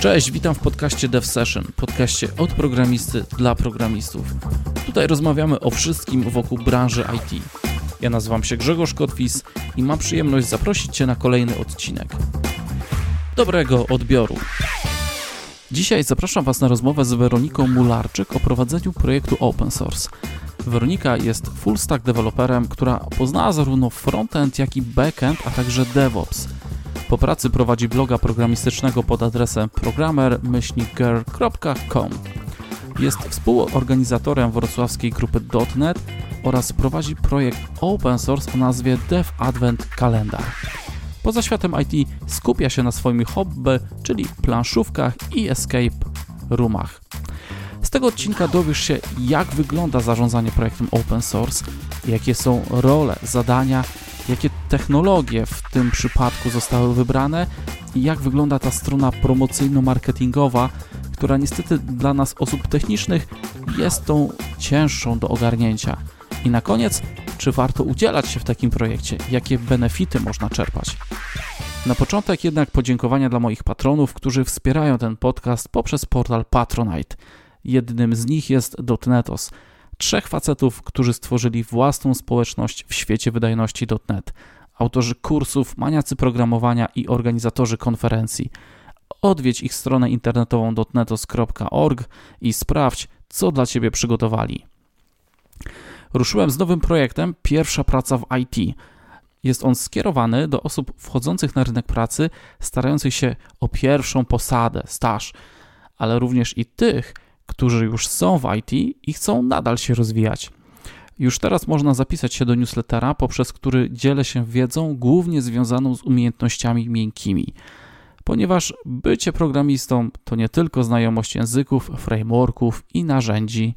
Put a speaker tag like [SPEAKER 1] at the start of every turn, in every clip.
[SPEAKER 1] Cześć, witam w podcaście Dev Session, podcaście od programisty dla programistów. Tutaj rozmawiamy o wszystkim wokół branży IT. Ja nazywam się Grzegorz Kotwis i mam przyjemność zaprosić Cię na kolejny odcinek. Dobrego odbioru. Dzisiaj zapraszam Was na rozmowę z Weroniką Mularczyk o prowadzeniu projektu open source. Weronika jest full stack deweloperem, która poznała zarówno frontend, jak i backend, a także DevOps – po pracy prowadzi bloga programistycznego pod adresem programmer-girl.com. Jest współorganizatorem wrocławskiej grupy .NET oraz prowadzi projekt open source o nazwie Dev Advent Calendar. Poza światem IT skupia się na swoim hobby, czyli planszówkach i escape roomach. Z tego odcinka dowiesz się, jak wygląda zarządzanie projektem open source, jakie są role, zadania jakie technologie w tym przypadku zostały wybrane i jak wygląda ta strona promocyjno-marketingowa, która niestety dla nas osób technicznych jest tą cięższą do ogarnięcia. I na koniec, czy warto udzielać się w takim projekcie? Jakie benefity można czerpać? Na początek jednak podziękowania dla moich patronów, którzy wspierają ten podcast poprzez portal Patronite. Jednym z nich jest Dotnetos – trzech facetów, którzy stworzyli własną społeczność w świecie wydajności.net. Autorzy kursów, maniacy programowania i organizatorzy konferencji. Odwiedź ich stronę internetową dotnetos.org i sprawdź, co dla Ciebie przygotowali. Ruszyłem z nowym projektem Pierwsza praca w IT. Jest on skierowany do osób wchodzących na rynek pracy, starających się o pierwszą posadę, staż, ale również i tych, którzy już są w IT i chcą nadal się rozwijać. Już teraz można zapisać się do newslettera, poprzez który dzielę się wiedzą głównie związaną z umiejętnościami miękkimi. Ponieważ bycie programistą to nie tylko znajomość języków, frameworków i narzędzi.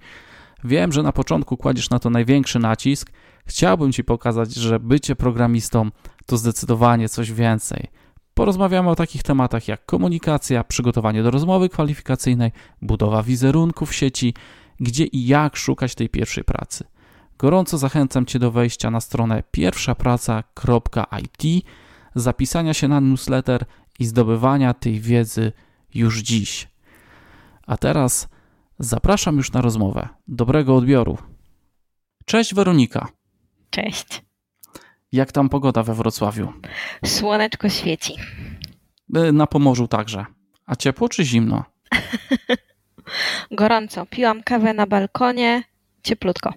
[SPEAKER 1] Wiem, że na początku kładziesz na to największy nacisk. Chciałbym Ci pokazać, że bycie programistą to zdecydowanie coś więcej. Porozmawiamy o takich tematach jak komunikacja, przygotowanie do rozmowy kwalifikacyjnej, budowa wizerunku w sieci, gdzie i jak szukać tej pierwszej pracy. Gorąco zachęcam Cię do wejścia na stronę pierwszapraca.it, zapisania się na newsletter i zdobywania tej wiedzy już dziś. A teraz zapraszam już na rozmowę. Dobrego odbioru. Cześć Weronika.
[SPEAKER 2] Cześć.
[SPEAKER 1] Jak tam pogoda we Wrocławiu?
[SPEAKER 2] Słoneczko świeci.
[SPEAKER 1] E, na Pomorzu także. A ciepło czy zimno?
[SPEAKER 2] Gorąco. Piłam kawę na balkonie, cieplutko.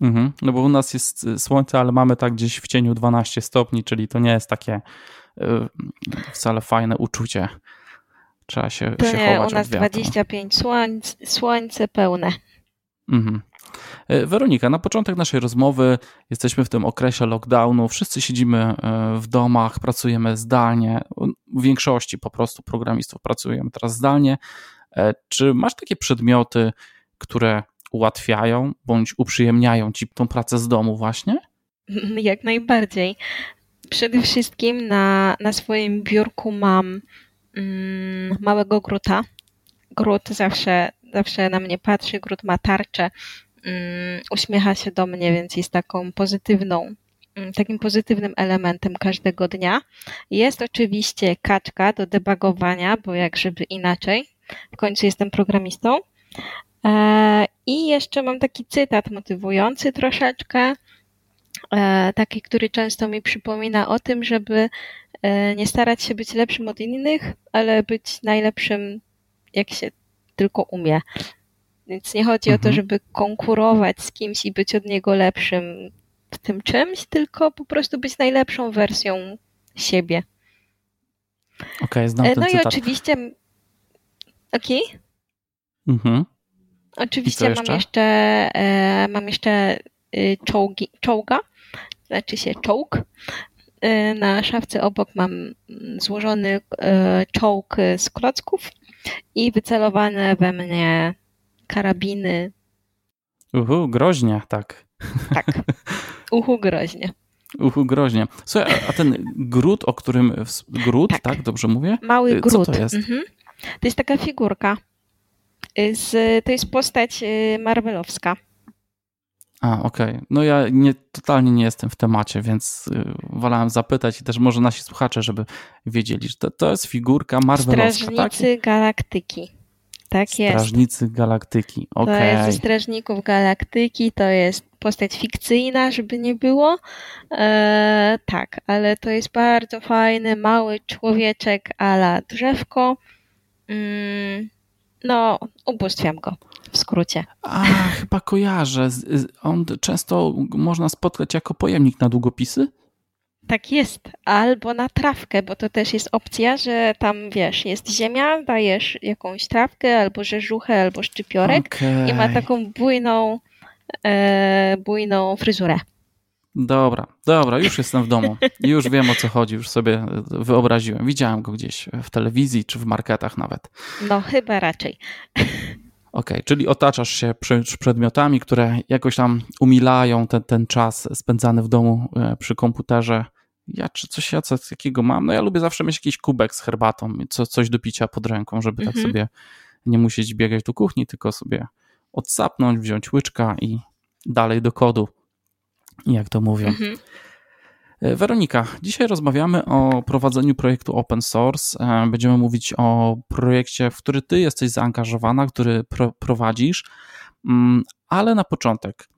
[SPEAKER 1] Mhm, no bo u nas jest e, słońce, ale mamy tak gdzieś w cieniu 12 stopni, czyli to nie jest takie yy, wcale fajne uczucie. Trzeba się,
[SPEAKER 2] to
[SPEAKER 1] się
[SPEAKER 2] nie,
[SPEAKER 1] chować
[SPEAKER 2] u nas 25 słońc, słońce pełne.
[SPEAKER 1] Mhm. E, Weronika, na początek naszej rozmowy jesteśmy w tym okresie lockdownu, wszyscy siedzimy e, w domach, pracujemy zdalnie. W większości po prostu programistów pracujemy teraz zdalnie. E, czy masz takie przedmioty, które ułatwiają bądź uprzyjemniają ci tą pracę z domu właśnie?
[SPEAKER 2] Jak najbardziej. Przede wszystkim na, na swoim biurku mam mm, małego gruta. Grut zawsze, zawsze na mnie patrzy, grut ma tarczę uśmiecha się do mnie, więc jest taką pozytywną, mm, takim pozytywnym elementem każdego dnia. Jest oczywiście kaczka do debugowania, bo jak żeby inaczej. W końcu jestem programistą. E, I jeszcze mam taki cytat motywujący troszeczkę, e, taki, który często mi przypomina o tym, żeby e, nie starać się być lepszym od innych, ale być najlepszym, jak się tylko umie. Więc nie chodzi mhm. o to, mhm. żeby konkurować z kimś i być od niego lepszym w tym czymś, tylko po prostu być najlepszą wersją siebie.
[SPEAKER 1] Okej, okay, znam e,
[SPEAKER 2] ten
[SPEAKER 1] No
[SPEAKER 2] cytat. i oczywiście... Okej? Okay? Mhm. Oczywiście jeszcze? mam jeszcze, e, mam jeszcze y, czołgi, czołga, znaczy się czołg. E, na szafce obok mam złożony e, czołg z klocków i wycelowane we mnie karabiny.
[SPEAKER 1] Uhu, groźnie, tak.
[SPEAKER 2] Tak, uhu, groźnie.
[SPEAKER 1] Uhu, groźnie. Słuchaj, a ten gród, o którym... Gród, tak, tak dobrze mówię?
[SPEAKER 2] Mały
[SPEAKER 1] y,
[SPEAKER 2] gród.
[SPEAKER 1] Co to jest?
[SPEAKER 2] Mhm. To jest taka figurka. Z, to jest postać y, marvelowska.
[SPEAKER 1] A, okej. Okay. No ja nie, totalnie nie jestem w temacie, więc y, wolałem zapytać i też może nasi słuchacze, żeby wiedzieli, że to, to jest figurka Marvelowska,
[SPEAKER 2] Strażnicy
[SPEAKER 1] tak?
[SPEAKER 2] Galaktyki. Tak
[SPEAKER 1] Strażnicy jest. Strażnicy Galaktyki. Okay.
[SPEAKER 2] To jest ze Strażników Galaktyki, to jest postać fikcyjna, żeby nie było. E, tak, ale to jest bardzo fajny, mały człowieczek ala drzewko. Mm, no, ubóstwiam go w skrócie.
[SPEAKER 1] A, chyba kojarzę. On często można spotkać jako pojemnik na długopisy?
[SPEAKER 2] Tak jest, albo na trawkę, bo to też jest opcja, że tam wiesz, jest ziemia, dajesz jakąś trawkę, albo rzeżuchę, albo szczypiorek okay. i ma taką bujną, e, bujną fryzurę.
[SPEAKER 1] Dobra, dobra, już jestem w domu. Już wiem o co chodzi, już sobie wyobraziłem. Widziałem go gdzieś w telewizji czy w marketach nawet.
[SPEAKER 2] No, chyba raczej.
[SPEAKER 1] Okej, okay, czyli otaczasz się przedmiotami, które jakoś tam umilają ten, ten czas spędzany w domu e, przy komputerze. Ja czy coś ja coś takiego mam? No ja lubię zawsze mieć jakiś kubek z herbatą, co, coś do picia pod ręką, żeby tak mhm. tak sobie nie musieć biegać do kuchni, tylko sobie odsapnąć, wziąć łyczka i dalej do kodu, jak to mówią. Mhm. E, Weronika, dzisiaj rozmawiamy o prowadzeniu projektu open source. E, będziemy mówić o projekcie, w który ty jesteś zaangażowana, który pro prowadzisz, mm, ale na początek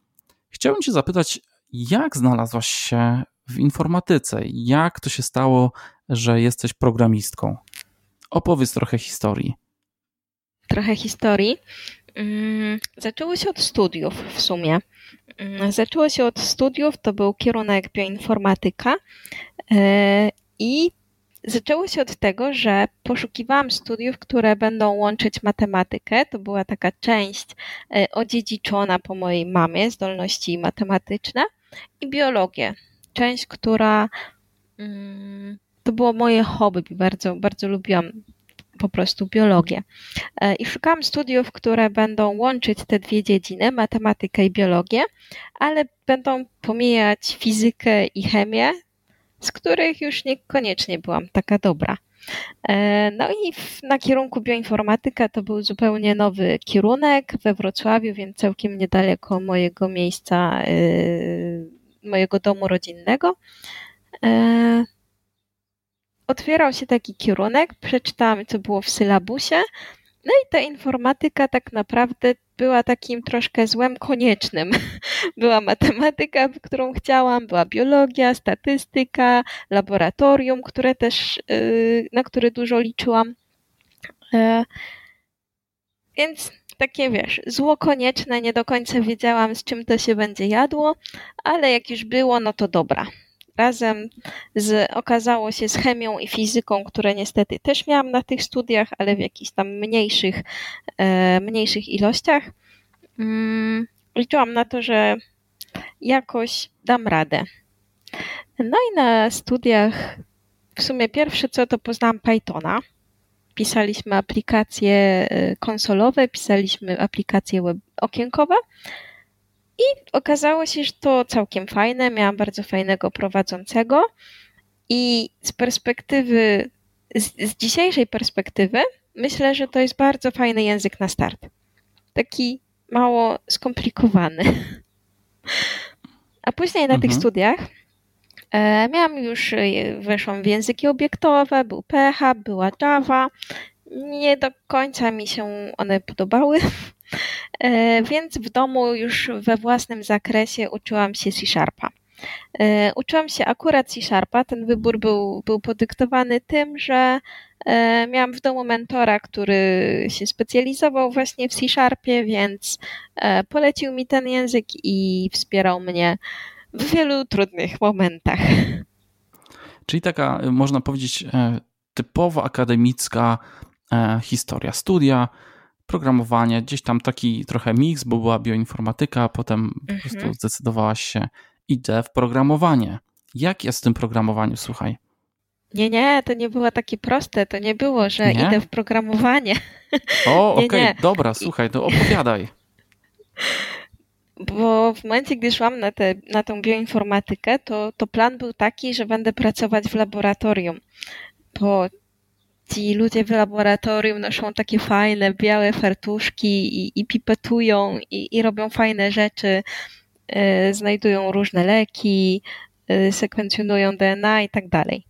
[SPEAKER 1] chciałbym cię zapytać, jak znalazłaś się w informatyce? Jak to się stało, że jesteś programistką? Opowiedz trochę historii.
[SPEAKER 2] Trochę historii. Mm, zaczęło się od studiów w sumie. Mm, zaczęło się od studiów, to był kierunek bioinformatyka e, i zaczęło się od tego, że poszukiwałam studiów, które będą łączyć matematykę. To była taka część e, odziedziczona po mojej mamie, zdolności matematyczne i biologię. Część, która mm, to było moje hobby, bardzo, bardzo lubiłam po prostu biologię. E, I szukałam studiów, które będą łączyć te dwie dziedziny, matematykę i biologię, ale będą pomijać fizykę i chemię, z których już niekoniecznie byłam taka dobra. E, no i na kierunku bioinformatyka to był zupełnie nowy kierunek we Wrocławiu, więc całkiem niedaleko mojego miejsca, e, mojego domu rodzinnego otwierał się taki kierunek, przeczytałam, co było w sylabusie, no i ta informatyka tak naprawdę była takim troszkę złem koniecznym. Była matematyka, którą chciałam, była biologia, statystyka, laboratorium, które też, y, na które dużo liczyłam. E, więc takie wiesz, zło konieczne, nie do końca wiedziałam, z czym to się będzie jadło, ale jak już było, no to dobra razem z, okazało się z chemią i fizyką, które niestety też miałam na tych studiach, ale w jakichś tam mniejszych, e, mniejszych ilościach. Mm, liczyłam na to, że jakoś dam radę. No i na studiach w sumie pierwsze co to poznałam Pythona. Pisaliśmy aplikacje e, konsolowe, pisaliśmy aplikacje web okienkowe i okazało się, że to całkiem fajne. Miałam bardzo fajnego prowadzącego. I z perspektywy, z, z dzisiejszej perspektywy, myślę, że to jest bardzo fajny język na start. Taki mało skomplikowany. A później na mhm. tych studiach miałam już, e, weszłam w języki obiektowe, był PHP, była Java. Nie do końca mi się one podobały. E, więc w domu już we własnym zakresie uczyłam się C-Sharpa. E, uczyłam się akurat C-Sharpa. Ten wybór był, był podyktowany tym, że e, miałam w domu mentora, który się specjalizował właśnie w C-Sharpie, więc polecił mi ten język i wspierał mnie w wielu trudnych momentach.
[SPEAKER 1] Czyli taka, można powiedzieć, typowo akademicka historia studia, programowanie, gdzieś tam taki trochę miks, bo była bioinformatyka, a potem mhm. po prostu mhm. zdecydowałaś się, idę w programowanie. Jak jest w tym programowaniu, słuchaj?
[SPEAKER 2] Nie, nie, to nie było takie proste. To nie było, że nie? idę w programowanie.
[SPEAKER 1] O, okej, okay, dobra, słuchaj, to opowiadaj.
[SPEAKER 2] Bo w momencie, gdy szłam na, te, na tą bioinformatykę, to, to plan był taki, że będę pracować w laboratorium. Po ci ludzie w laboratorium noszą takie fajne, białe fartuszki i, i pipetują i, i robią fajne rzeczy. znajdują różne leki, sekwencjonują DNA i tak dalej.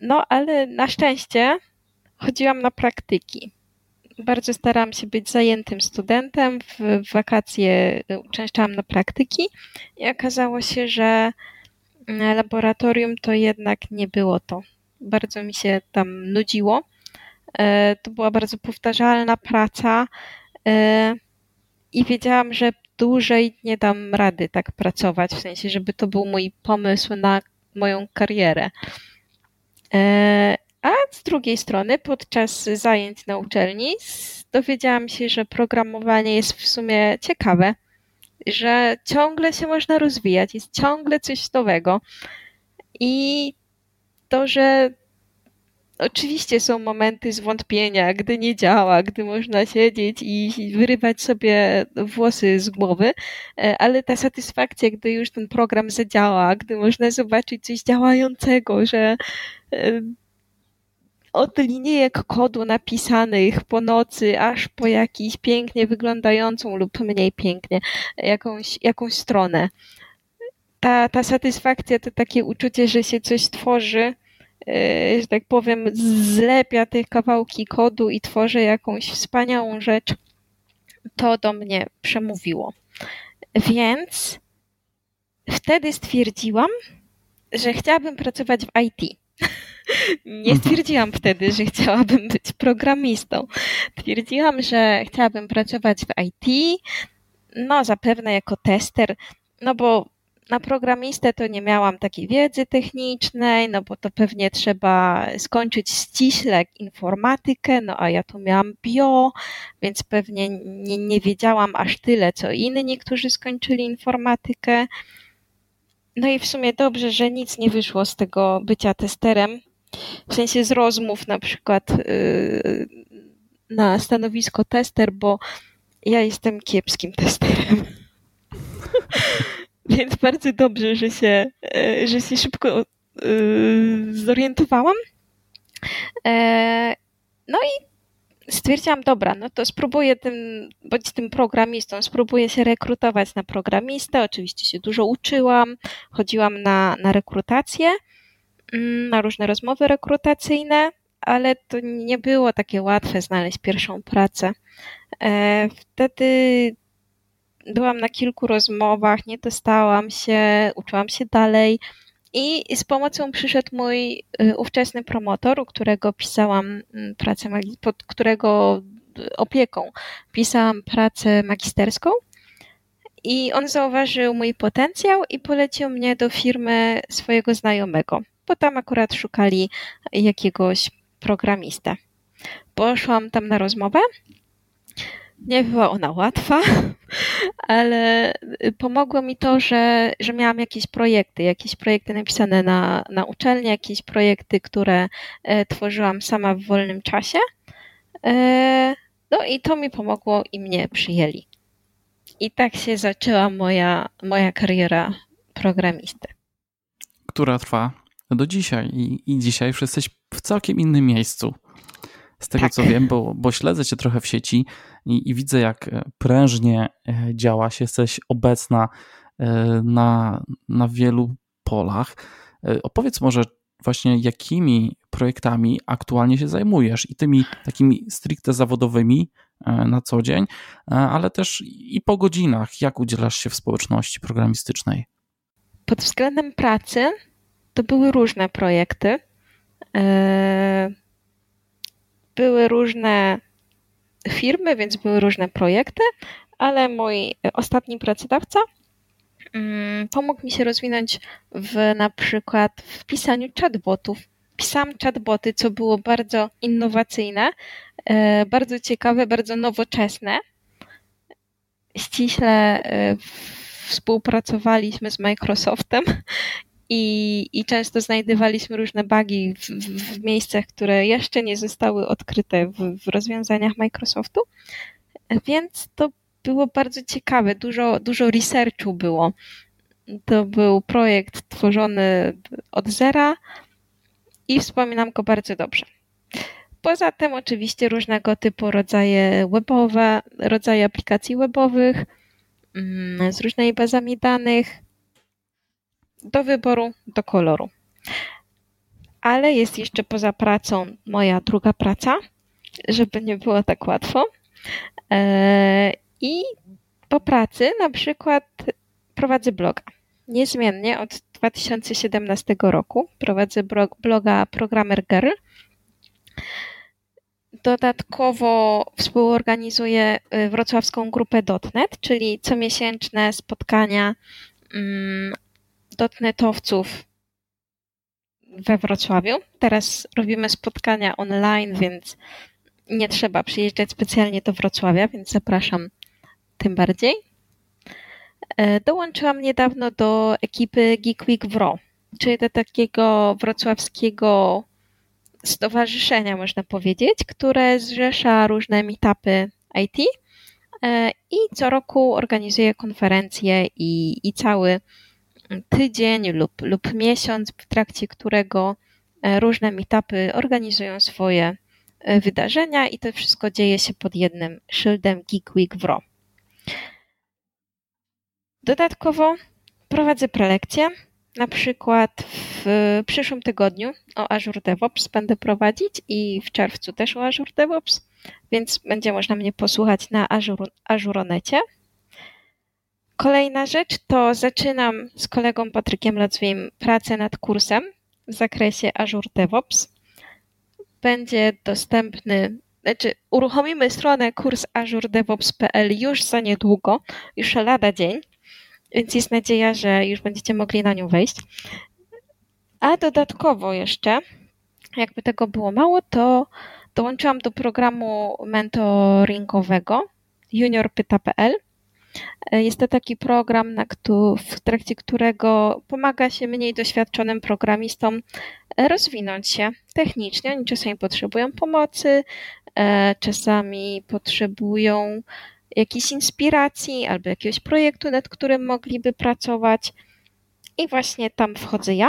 [SPEAKER 2] No, ale na szczęście chodziłam na praktyki. Bardzo starałam się być zajętym studentem. W wakacje uczęszczałam na praktyki i okazało się, że laboratorium to jednak nie było to. Bardzo mi się tam nudziło. E, to była bardzo powtarzalna praca e, i wiedziałam, że dłużej nie dam rady tak pracować, w sensie, żeby to był mój pomysł na moją karierę. A z drugiej strony, podczas zajęć na uczelni dowiedziałam się, że programowanie jest w sumie ciekawe, że ciągle się można rozwijać, jest ciągle coś nowego. I to, że oczywiście są momenty zwątpienia, gdy nie działa, gdy można siedzieć i wyrywać sobie włosy z głowy, e, ale ta satysfakcja, gdy już ten program zadziała, gdy można zobaczyć coś działającego, że e, od linijek kodu napisanych po nocy, aż po jakiś pięknie wyglądającą lub mniej pięknie jakąś, jakąś stronę. Ta, ta satysfakcja to takie uczucie, że się coś tworzy, e, że tak powiem, zlepia te kawałki kodu i tworzy jakąś wspaniałą rzecz, to do mnie przemówiło. Więc wtedy stwierdziłam, że chciałabym pracować w IT. Nie stwierdziłam wtedy, że chciałabym być programistą. Twierdziłam, że chciałabym pracować w IT, no zapewne jako tester, no bo na programistę to nie miałam takiej wiedzy technicznej, no bo to pewnie trzeba skończyć ściśle informatykę, no a ja tu miałam bio, więc pewnie nie, nie wiedziałam aż tyle, co inni, którzy skończyli informatykę. No i w sumie dobrze, że nic nie wyszło z tego bycia testerem, w sensie z rozmów na przykład yy, na stanowisko tester, bo ja jestem kiepskim testerem. Więc bardzo dobrze, że się, yy, że się szybko yy, zorientowałam. No i stwierdziłam, dobra, no to spróbuję tym, być tym programistą, spróbuję się rekrutować na programistę. Oczywiście się dużo uczyłam, chodziłam na, na rekrutację, mm, na różne rozmowy rekrutacyjne, ale to nie było takie łatwe znaleźć pierwszą pracę. E, wtedy byłam na kilku rozmowach, nie dostałam się, uczyłam się dalej. I z pomocą przyszedł mój y, ówczesny promotor, u którego pisałam mm, pracę, pod którego opieką pisałam pracę magisterską. I on zauważył mój potencjał i polecił mnie do firmy swojego znajomego, bo tam akurat szukali jakiegoś programistę. Poszłam tam na rozmowę nie była ona łatwa, ale pomogło mi to, że, że miałam jakieś projekty, jakieś projekty napisane na, na uczelni, jakieś projekty, które e, tworzyłam sama w wolnym czasie. E, no i to mi pomogło i mnie przyjęli. I tak się zaczęła moja, moja kariera programisty.
[SPEAKER 1] Która trwa do dzisiaj i, i dzisiaj jesteś w całkiem innym miejscu z tego tak. co wiem, bo, bo śledzę cię trochę w sieci i, i widzę, jak e, prężnie e, działaś, jesteś obecna e, na, na wielu polach. Opowiedz może właśnie, jakimi projektami aktualnie się zajmujesz i tymi takimi stricte zawodowymi na co dzień, ale też i po godzinach, jak udzielasz się w społeczności programistycznej?
[SPEAKER 2] Pod względem pracy to były różne projekty były różne firmy, więc były różne projekty, ale mój ostatni pracodawca mm, pomógł mi się rozwinąć w na przykład w pisaniu chatbotów. Pisałam chatboty, co było bardzo innowacyjne, e, bardzo ciekawe, bardzo nowoczesne. Ściśle e, współpracowaliśmy z Microsoftem i, i często znajdowaliśmy różne bugi w, w, miejscach, które jeszcze nie zostały odkryte w, w rozwiązaniach Microsoftu. Więc to było bardzo ciekawe, dużo, dużo researchu było. To był projekt tworzony od zera i wspominam go bardzo dobrze. Poza tym oczywiście różnego typu rodzaje webowe, rodzaje aplikacji webowych, mm, z różnymi bazami danych, do wyboru, do koloru. Ale jest jeszcze poza pracą moja druga praca, żeby nie było tak łatwo. E, I po pracy na przykład prowadzę bloga. Niezmiennie od 2017 roku prowadzę bloga Programmer Girl. Dodatkowo współorganizuję y, wrocławską grupę .NET, czyli comiesięczne spotkania mm, dotnetowców we Wrocławiu. Teraz robimy spotkania online, więc nie trzeba przyjeżdżać specjalnie do Wrocławia, więc zapraszam tym bardziej. E, dołączyłam niedawno do ekipy Geek Week Wro, czyli do takiego wrocławskiego stowarzyszenia, można powiedzieć, które zrzesza różne meetupy IT e, i co roku organizuje konferencje i, i cały tydzień lub, lub miesiąc, w trakcie którego e, różne meetupy organizują swoje wydarzenia i to wszystko dzieje się pod jednym szyldem Geek Week Wro. Dodatkowo prowadzę prelekcje. Na przykład w przyszłym tygodniu o Azure DevOps będę prowadzić i w czerwcu też o Azure DevOps, więc będzie można mnie posłuchać na Azure, Azuronecie. Kolejna rzecz to zaczynam z kolegą Patrykiem Lacwim pracę nad kursem w zakresie Azure DevOps. Będzie dostępny, znaczy uruchomimy stronę kurs azuredevops.pl już za niedługo, już lada dzień więc jest nadzieja, że już będziecie mogli na nią wejść. A dodatkowo jeszcze, jakby tego było mało, to dołączyłam do programu mentoringowego juniorpyta.pl. Jest to taki program, na w trakcie którego pomaga się mniej doświadczonym programistom rozwinąć się technicznie. Oni czasami potrzebują pomocy, e, czasami potrzebują jakiejś inspiracji albo jakiegoś projektu, nad którym mogliby pracować. I właśnie tam wchodzę ja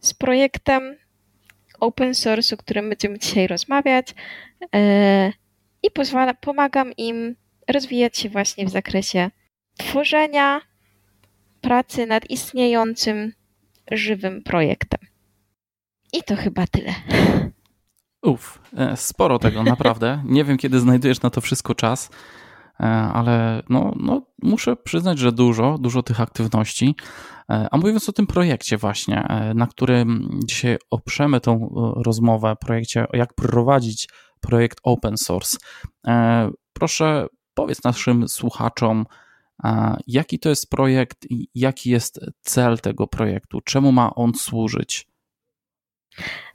[SPEAKER 2] z projektem open source, o którym będziemy dzisiaj rozmawiać e, i pozwala, pomagam im rozwijać się właśnie w zakresie tworzenia pracy nad istniejącym żywym projektem. I to chyba tyle.
[SPEAKER 1] Uf, e, sporo tego, naprawdę. Nie wiem, kiedy znajdujesz na to wszystko czas. E, ale no, no, muszę przyznać, że dużo, dużo tych aktywności. E, a mówiąc o tym projekcie właśnie, na którym dzisiaj oprzemy tą rozmowę, projekcie jak prowadzić projekt open source, proszę powiedz naszym słuchaczom, jaki to jest projekt i jaki jest cel tego projektu, czemu ma on służyć?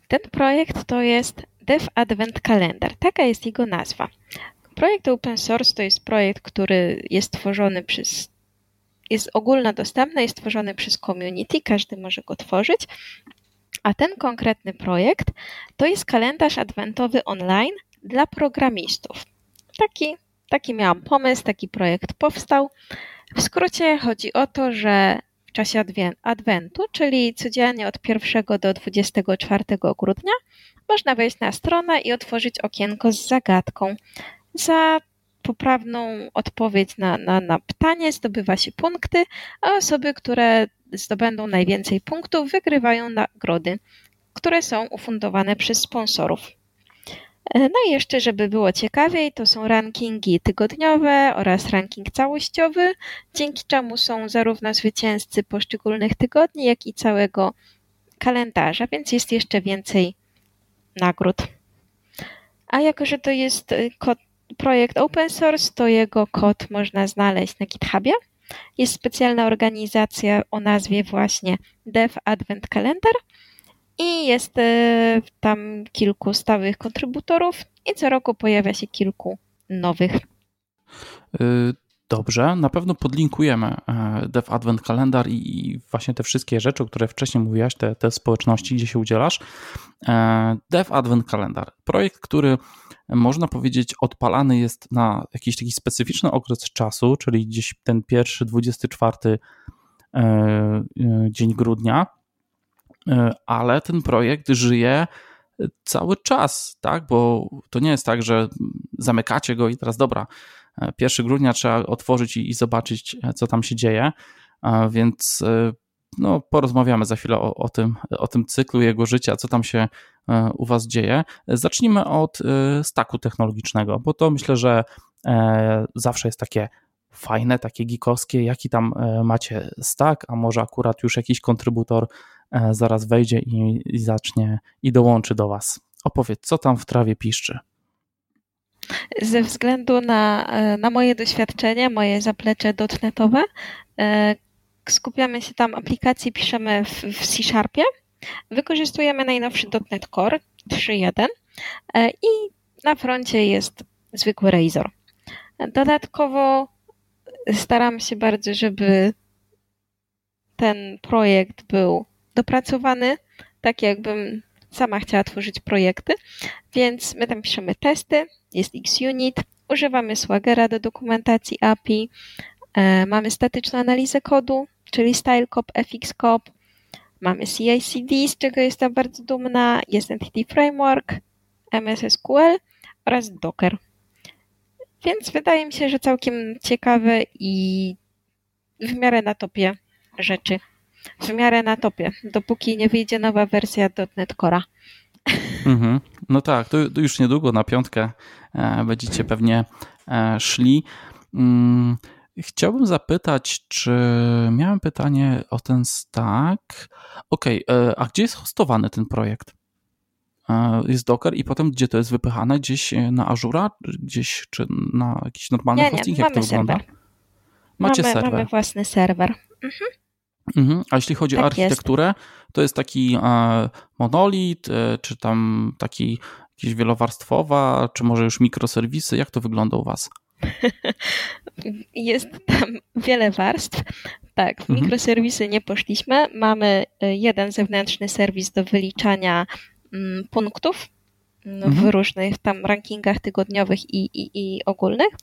[SPEAKER 2] Ten projekt to jest Dev Advent Calendar, taka jest jego nazwa. Projekt open source to jest projekt, który jest tworzony przez, jest ogólnodostępny, jest tworzony przez community, każdy może go tworzyć. A ten konkretny projekt to jest kalendarz adwentowy online dla programistów. Taki, taki miałam pomysł, taki projekt powstał. W skrócie chodzi o to, że w czasie adwentu, czyli codziennie od 1 do 24 grudnia, można wejść na stronę i otworzyć okienko z zagadką, za poprawną odpowiedź na, na, na pytanie zdobywa się punkty, a osoby, które zdobędą najwięcej punktów, wygrywają nagrody, które są ufundowane przez sponsorów. E, no i jeszcze, żeby było ciekawiej, to są rankingi tygodniowe oraz ranking całościowy, dzięki czemu są zarówno zwycięzcy poszczególnych tygodni, jak i całego kalendarza, więc jest jeszcze więcej nagród. A jako, że to jest e, kod projekt open source, to jego kod można znaleźć na GitHubie. Jest specjalna organizacja o nazwie właśnie Dev Advent Calendar i jest e, tam kilku stałych kontrybutorów i co roku pojawia się kilku nowych.
[SPEAKER 1] Y, dobrze, na pewno podlinkujemy e, Dev Advent Calendar i właśnie te wszystkie rzeczy, o które wcześniej mówiłaś, te, te społeczności, gdzie się udzielasz. E, Dev Advent Calendar, projekt, który można powiedzieć, odpalany jest na jakiś taki specyficzny okres czasu, czyli gdzieś ten pierwszy, 24 e, dzień grudnia, ale ten projekt żyje cały czas, tak? Bo to nie jest tak, że zamykacie go i teraz dobra, 1 grudnia trzeba otworzyć i, i zobaczyć, co tam się dzieje, więc no, porozmawiamy za chwilę o, o, tym, o tym cyklu jego życia, co tam się u Was dzieje. Zacznijmy od staku technologicznego, bo to myślę, że zawsze jest takie fajne, takie geekowskie, jaki tam macie stack, a może akurat już jakiś kontrybutor zaraz wejdzie i, i zacznie i dołączy do Was. Opowiedz, co tam w trawie piszczy?
[SPEAKER 2] Ze względu na, e, na moje doświadczenie, moje zaplecze dotnetowe, e, skupiamy się tam aplikacji, piszemy w, w C Sharpie. Wykorzystujemy najnowszy .NET Core 3.1 e, i na froncie jest zwykły Razor. Dodatkowo staram się bardzo, żeby ten projekt był dopracowany, tak jakbym sama chciała tworzyć projekty, więc my tam piszemy testy, jest XUnit, używamy Swaggera do dokumentacji API, e, mamy statyczną analizę kodu, czyli StyleCop, FXCop, mamy CI/CD, z czego jestem bardzo dumna, jest Entity Framework, MS oraz Docker. Więc wydaje mi się, że całkiem ciekawe i w miarę na topie rzeczy w miarę na topie, dopóki nie wyjdzie nowa wersja .NET Core'a.
[SPEAKER 1] Mhm. No tak, to, to, już niedługo na piątkę e, będziecie pewnie e, szli. Mm, chciałbym zapytać, czy miałem pytanie o ten stack. Okej, okay, e, a gdzie jest hostowany ten projekt? Jest Docker i potem gdzie to jest wypychane? Gdzieś na Azura? Gdzieś czy na jakiś normalny nie, hosting?
[SPEAKER 2] Nie,
[SPEAKER 1] Jak to
[SPEAKER 2] serwer.
[SPEAKER 1] wygląda? Macie
[SPEAKER 2] mamy,
[SPEAKER 1] serwer.
[SPEAKER 2] Mamy własny serwer. Mhm.
[SPEAKER 1] Mhm. A jeśli chodzi
[SPEAKER 2] tak
[SPEAKER 1] o architekturę, jest. to jest taki monolit, e, czy tam taki jakiś wielowarstwowa, czy może już mikroserwisy? Jak to wygląda u Was?
[SPEAKER 2] Jest tam wiele warstw. Tak, w mhm. mikroserwisy nie poszliśmy. Mamy e, jeden zewnętrzny serwis do wyliczania mm, punktów mhm. w różnych tam rankingach tygodniowych i, i, i ogólnych.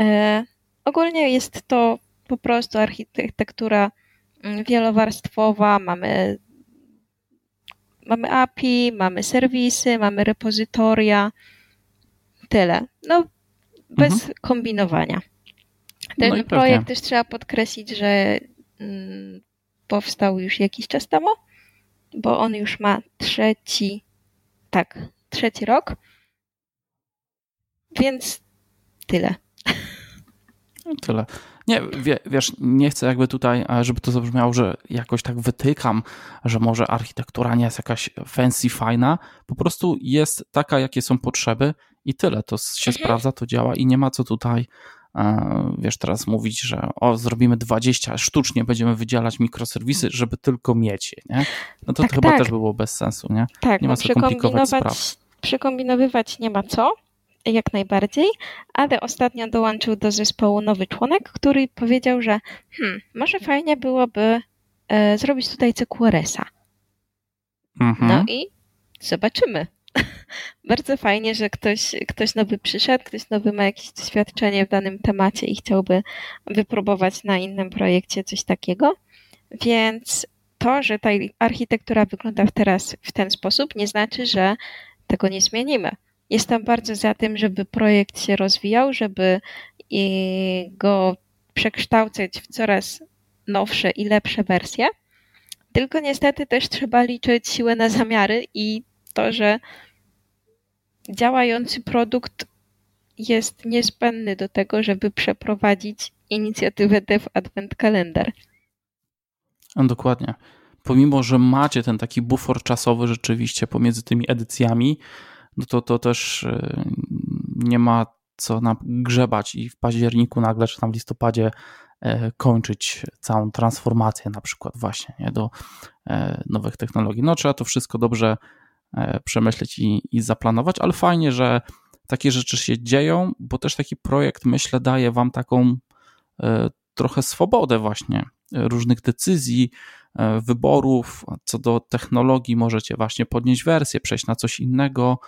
[SPEAKER 2] E, ogólnie jest to po prostu architektura wielowarstwowa, mamy, mamy API, mamy serwisy, mamy repozytoria, tyle. No, bez mhm. kombinowania. Ten no projekt też trzeba podkreślić, że mm, powstał już jakiś czas temu, bo on już ma trzeci, tak, trzeci rok. Więc tyle.
[SPEAKER 1] No tyle. Nie, wie, wiesz, nie chcę jakby tutaj, e, żeby to zabrzmiało, że jakoś tak wytykam, że może architektura nie jest jakaś fancy, fajna. Po prostu jest taka, jakie są potrzeby i tyle. To się mhm. sprawdza, to działa i nie ma co tutaj e, wiesz, teraz mówić, że o, zrobimy 20, sztucznie będziemy wydzielać mikroserwisy, żeby tylko mieć je, nie? No to,
[SPEAKER 2] tak,
[SPEAKER 1] to chyba
[SPEAKER 2] tak.
[SPEAKER 1] też było bez sensu, nie?
[SPEAKER 2] Tak,
[SPEAKER 1] nie ma co komplikować spraw.
[SPEAKER 2] Przekombinowywać nie ma co, jak najbardziej, ale ostatnio dołączył do zespołu nowy członek, który powiedział, że hmm, może fajnie byłoby e, zrobić tutaj CQRS-a. Mhm. No i zobaczymy. Bardzo fajnie, że ktoś, ktoś nowy przyszedł, ktoś nowy ma jakieś doświadczenie w danym temacie i chciałby wypróbować na innym projekcie coś takiego. Więc to, że ta architektura wygląda teraz w ten sposób, nie znaczy, że tego nie zmienimy. Jestem bardzo za tym, żeby projekt się rozwijał, żeby go przekształcać w coraz nowsze i lepsze wersje. Tylko niestety też trzeba liczyć siłę na zamiary i to, że działający produkt jest niezbędny do tego, żeby przeprowadzić inicjatywę Dev Advent Calendar.
[SPEAKER 1] No, dokładnie. Pomimo, że macie ten taki bufor czasowy rzeczywiście pomiędzy tymi edycjami, no to, to też y, nie ma co nam grzebać i w październiku nagle, czy tam w listopadzie e, kończyć całą transformację na przykład właśnie nie, do e, nowych technologii. No trzeba to wszystko dobrze e, przemyśleć i, i zaplanować, ale fajnie, że takie rzeczy się dzieją, bo też taki projekt myślę daje wam taką trochę swobodę właśnie różnych decyzji, wyborów. Co do technologii możecie właśnie podnieść wersję, przejść na coś innego,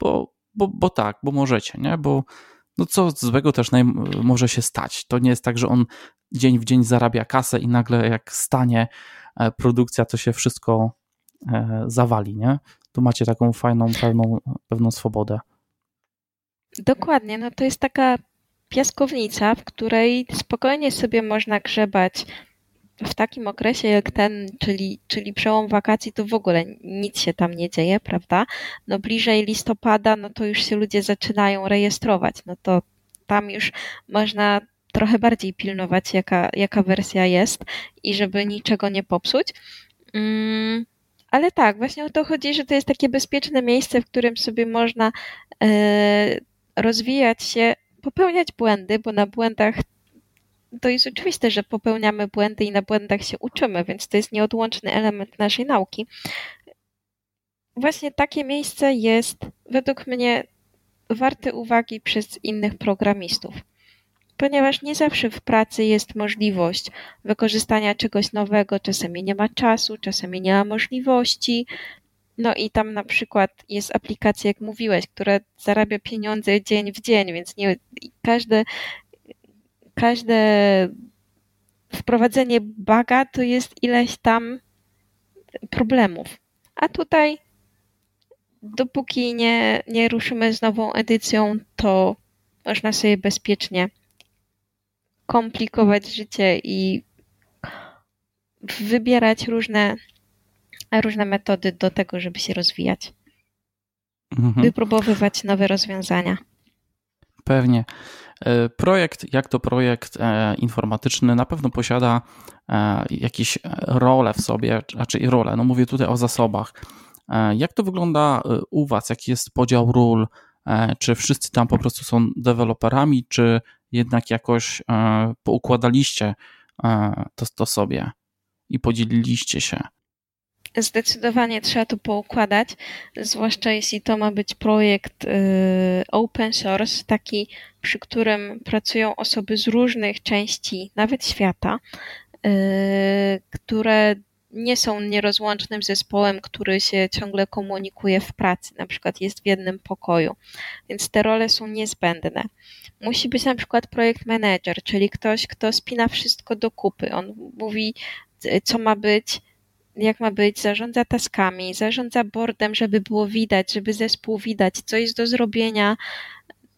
[SPEAKER 1] bo, bo, bo tak, bo możecie, nie? Bo no co złego też może się stać. To nie jest tak, że on dzień w dzień zarabia kasę i nagle jak stanie e, produkcja, to się wszystko e, zawali, nie? Tu macie taką fajną, pewną, pewną swobodę.
[SPEAKER 2] Dokładnie, no to jest taka piaskownica, w której spokojnie sobie można grzebać w takim okresie jak ten, czyli, czyli przełom wakacji, to w ogóle nic się tam nie dzieje, prawda? No bliżej listopada, no to już się ludzie zaczynają rejestrować, no to tam już można trochę bardziej pilnować, jaka, jaka wersja jest i żeby niczego nie popsuć. Mm, ale tak, właśnie o to chodzi, że to jest takie bezpieczne miejsce, w którym sobie można e, rozwijać się, popełniać błędy, bo na błędach to jest oczywiste, że popełniamy błędy i na błędach się uczymy, więc to jest nieodłączny element naszej nauki. Właśnie takie miejsce jest według mnie warte uwagi przez innych programistów, ponieważ nie zawsze w pracy jest możliwość wykorzystania czegoś nowego, czasami nie ma czasu, czasami nie ma możliwości. No i tam na przykład jest aplikacja, jak mówiłeś, która zarabia pieniądze dzień w dzień, więc nie każde każde wprowadzenie baga to jest ileś tam problemów. A tutaj, dopóki nie, nie ruszymy z nową edycją, to można sobie bezpiecznie komplikować życie i wybierać różne, różne metody do tego, żeby się rozwijać. Mhm. Wypróbowywać nowe rozwiązania.
[SPEAKER 1] Pewnie. E, projekt, jak to projekt e, informatyczny, na pewno posiada e, jakieś role w sobie, raczej role. No mówię tutaj o zasobach. Jak to wygląda u Was? Jaki jest podział ról? Czy wszyscy tam po prostu są deweloperami, czy jednak jakoś poukładaliście to, to sobie i podzieliliście się?
[SPEAKER 2] Zdecydowanie trzeba to poukładać, zwłaszcza jeśli to ma być projekt y, open source, taki, przy którym pracują osoby z różnych części, nawet świata, y, które nie są nierozłącznym zespołem, który się ciągle komunikuje w pracy, na przykład jest w jednym pokoju. Więc te role są niezbędne. Musi być na przykład projekt manager, czyli ktoś, kto spina wszystko do kupy. On mówi, co ma być, jak ma być, zarządza taskami, zarządza boardem, żeby było widać, żeby zespół widać, co jest do zrobienia,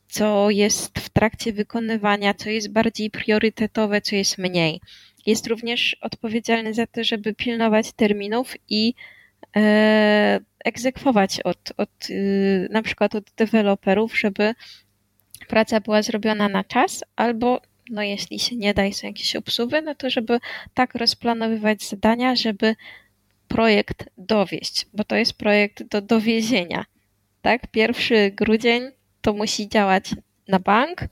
[SPEAKER 2] co jest w trakcie wykonywania, co jest bardziej priorytetowe, co jest mniej. Jest również odpowiedzialny za to, żeby pilnować terminów i e, egzekwować od, od y, na przykład od deweloperów, żeby praca była zrobiona na czas, albo no jeśli się nie da i są jakieś obsuwy, no to żeby tak rozplanowywać zadania, żeby projekt dowieść, bo to jest projekt do dowiezienia. Tak? Pierwszy grudzień to musi działać na bank.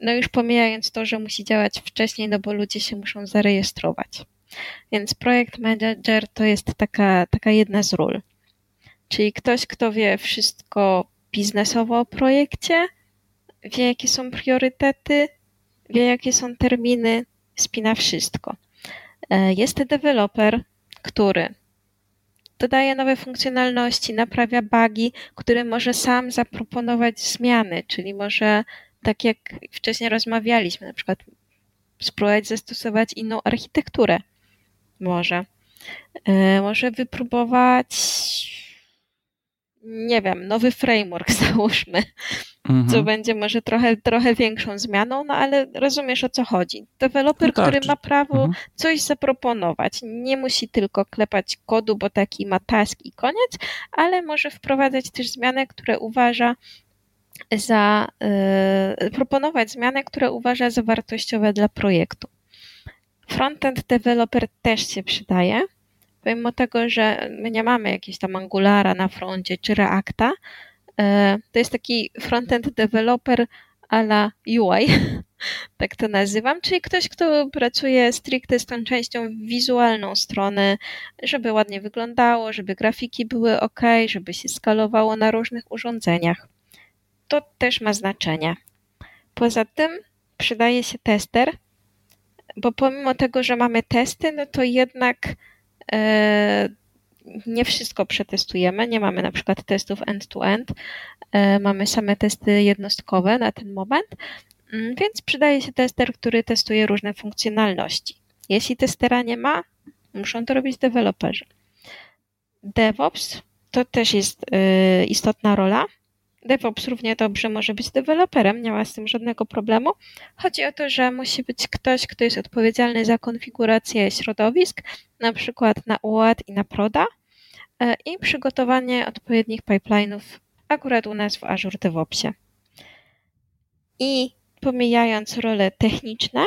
[SPEAKER 2] No już pomijając to, że musi działać wcześniej, no bo ludzie się muszą zarejestrować. Więc projekt manager to jest taka, taka jedna z ról. Czyli ktoś, kto wie wszystko biznesowo o projekcie, wie jakie są priorytety, wie jakie są terminy, spina wszystko. E, jest deweloper, który dodaje nowe funkcjonalności, naprawia bugi, które może sam zaproponować zmiany, czyli może, tak jak wcześniej rozmawialiśmy, na przykład spróbować zastosować inną architekturę. Może. E, może wypróbować nie wiem, nowy framework załóżmy, mhm. co będzie może trochę, trochę większą zmianą, no ale rozumiesz o co chodzi. Deweloper, no tak, który ma prawo mhm. coś zaproponować, nie musi tylko klepać kodu, bo taki ma task i koniec, ale może wprowadzać też zmiany, które uważa za, yy, proponować zmiany, które uważa za wartościowe dla projektu. Frontend developer też się przydaje, pomimo tego, że my nie mamy jakiegoś tam Angulara na froncie czy Reacta, e, to jest taki frontend developer a la UI, tak to nazywam, czyli ktoś, kto pracuje stricte z tą częścią wizualną strony, żeby ładnie wyglądało, żeby grafiki były ok, żeby się skalowało na różnych urządzeniach. To też ma znaczenie. Poza tym przydaje się tester, bo pomimo tego, że mamy testy, no to jednak nie wszystko przetestujemy, nie mamy na przykład testów end-to-end, e, mamy same testy jednostkowe na ten moment, mm, więc przydaje się tester, który testuje różne funkcjonalności. Jeśli testera nie ma, muszą to robić deweloperzy. DevOps to też jest e, istotna rola, DevOps równie dobrze może być deweloperem, nie ma z tym żadnego problemu. Chodzi o to, że musi być ktoś, kto jest odpowiedzialny za konfigurację środowisk, na przykład na UAD i na Proda e, i przygotowanie odpowiednich pipeline'ów akurat u nas w Azure DevOpsie. I pomijając role techniczne,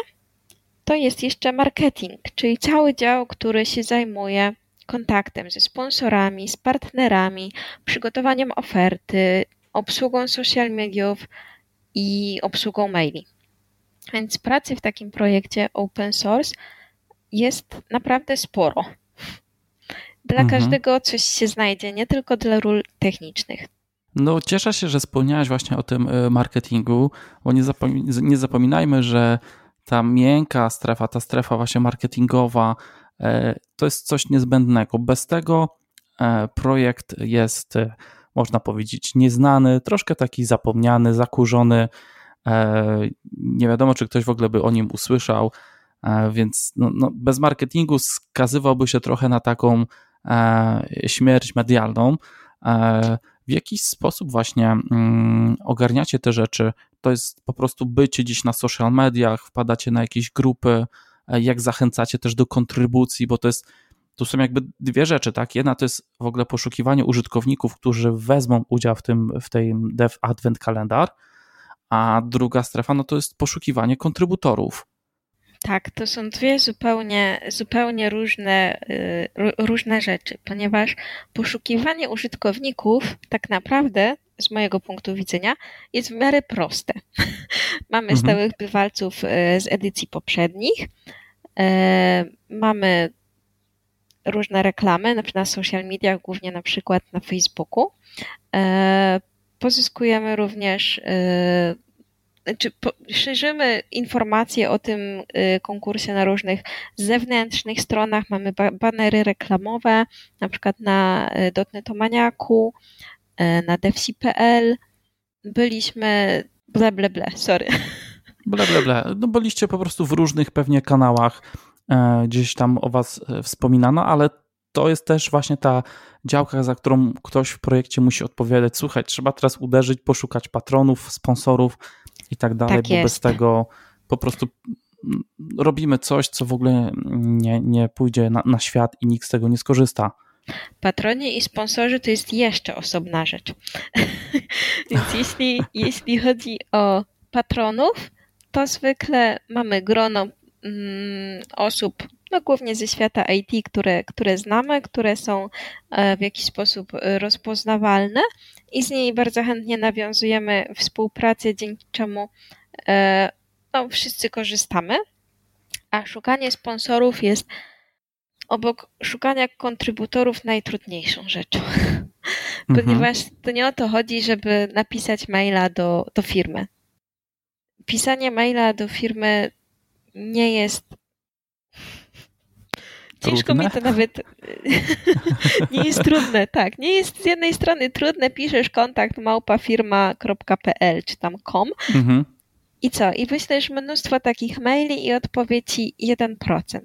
[SPEAKER 2] to jest jeszcze marketing, czyli cały dział, który się zajmuje kontaktem ze sponsorami, z partnerami, przygotowaniem oferty, obsługą social mediów i obsługą maili. Więc pracy w takim projekcie open source jest naprawdę sporo. Dla mhm. każdego coś się znajdzie, nie tylko dla ról technicznych.
[SPEAKER 1] No, cieszę się, że wspomniałeś właśnie o tym e, marketingu, bo nie, nie zapominajmy, że ta miękka strefa, ta strefa właśnie marketingowa, e, to jest coś niezbędnego. Bez tego e, projekt jest, można powiedzieć, nieznany, troszkę taki zapomniany, zakurzony. Nie wiadomo, czy ktoś w ogóle by o nim usłyszał, więc no, no, bez marketingu skazywałby się trochę na taką śmierć medialną w jaki sposób właśnie mm, ogarniacie te rzeczy? To jest po prostu bycie dziś na social mediach, wpadacie na jakieś grupy, e, jak zachęcacie też do kontrybucji, bo to jest, tu są jakby dwie rzeczy, tak? Jedna to jest w ogóle poszukiwanie użytkowników, którzy wezmą udział w tym, w tej Dev Advent Kalendar, a druga strefa, no to jest poszukiwanie kontrybutorów.
[SPEAKER 2] Tak, to są dwie zupełnie, zupełnie różne, y, różne rzeczy, ponieważ poszukiwanie użytkowników tak naprawdę z mojego punktu widzenia jest w miarę proste. mamy mhm. stałych bywalców y, z edycji poprzednich, y, mamy różne reklamy, na social mediach, głównie na przykład na Facebooku. Pozyskujemy również czy szerzymy informacje o tym y, konkursie na różnych zewnętrznych stronach. Mamy banery reklamowe, na przykład na dotnetomaniaku, na devsi.pl. Byliśmy ble, ble, ble, sorry.
[SPEAKER 1] Ble, ble, ble. No byliście po prostu w różnych pewnie kanałach, e, gdzieś tam o was e, wspominano, ale to jest też właśnie ta działka, za którą ktoś w projekcie musi odpowiadać. Słuchaj, trzeba teraz uderzyć, poszukać patronów, sponsorów, i tak dalej, tak bo jest. bez tego po prostu robimy coś, co w ogóle nie, nie pójdzie na, na świat i nikt z tego nie skorzysta.
[SPEAKER 2] Patroni i sponsorzy to jest jeszcze osobna rzecz. Więc jeśli, jeśli chodzi o patronów, to zwykle mamy grono osób, no głównie ze świata IT, które, które znamy, które są e, w jakiś sposób rozpoznawalne i z niej bardzo chętnie nawiązujemy współpracę, dzięki czemu e, no, wszyscy korzystamy. A szukanie sponsorów jest obok szukania kontrybutorów najtrudniejszą rzeczą. Mhm. Ponieważ to nie o to chodzi, żeby napisać maila do, do firmy. Pisanie maila do firmy nie jest Ciężko mi to nawet. nie jest trudne, tak. Nie jest z jednej strony trudne, piszesz kontakt małpafirma.pl czy tam com mhm. i co? I wyślesz mnóstwo takich maili i odpowiedzi 1%.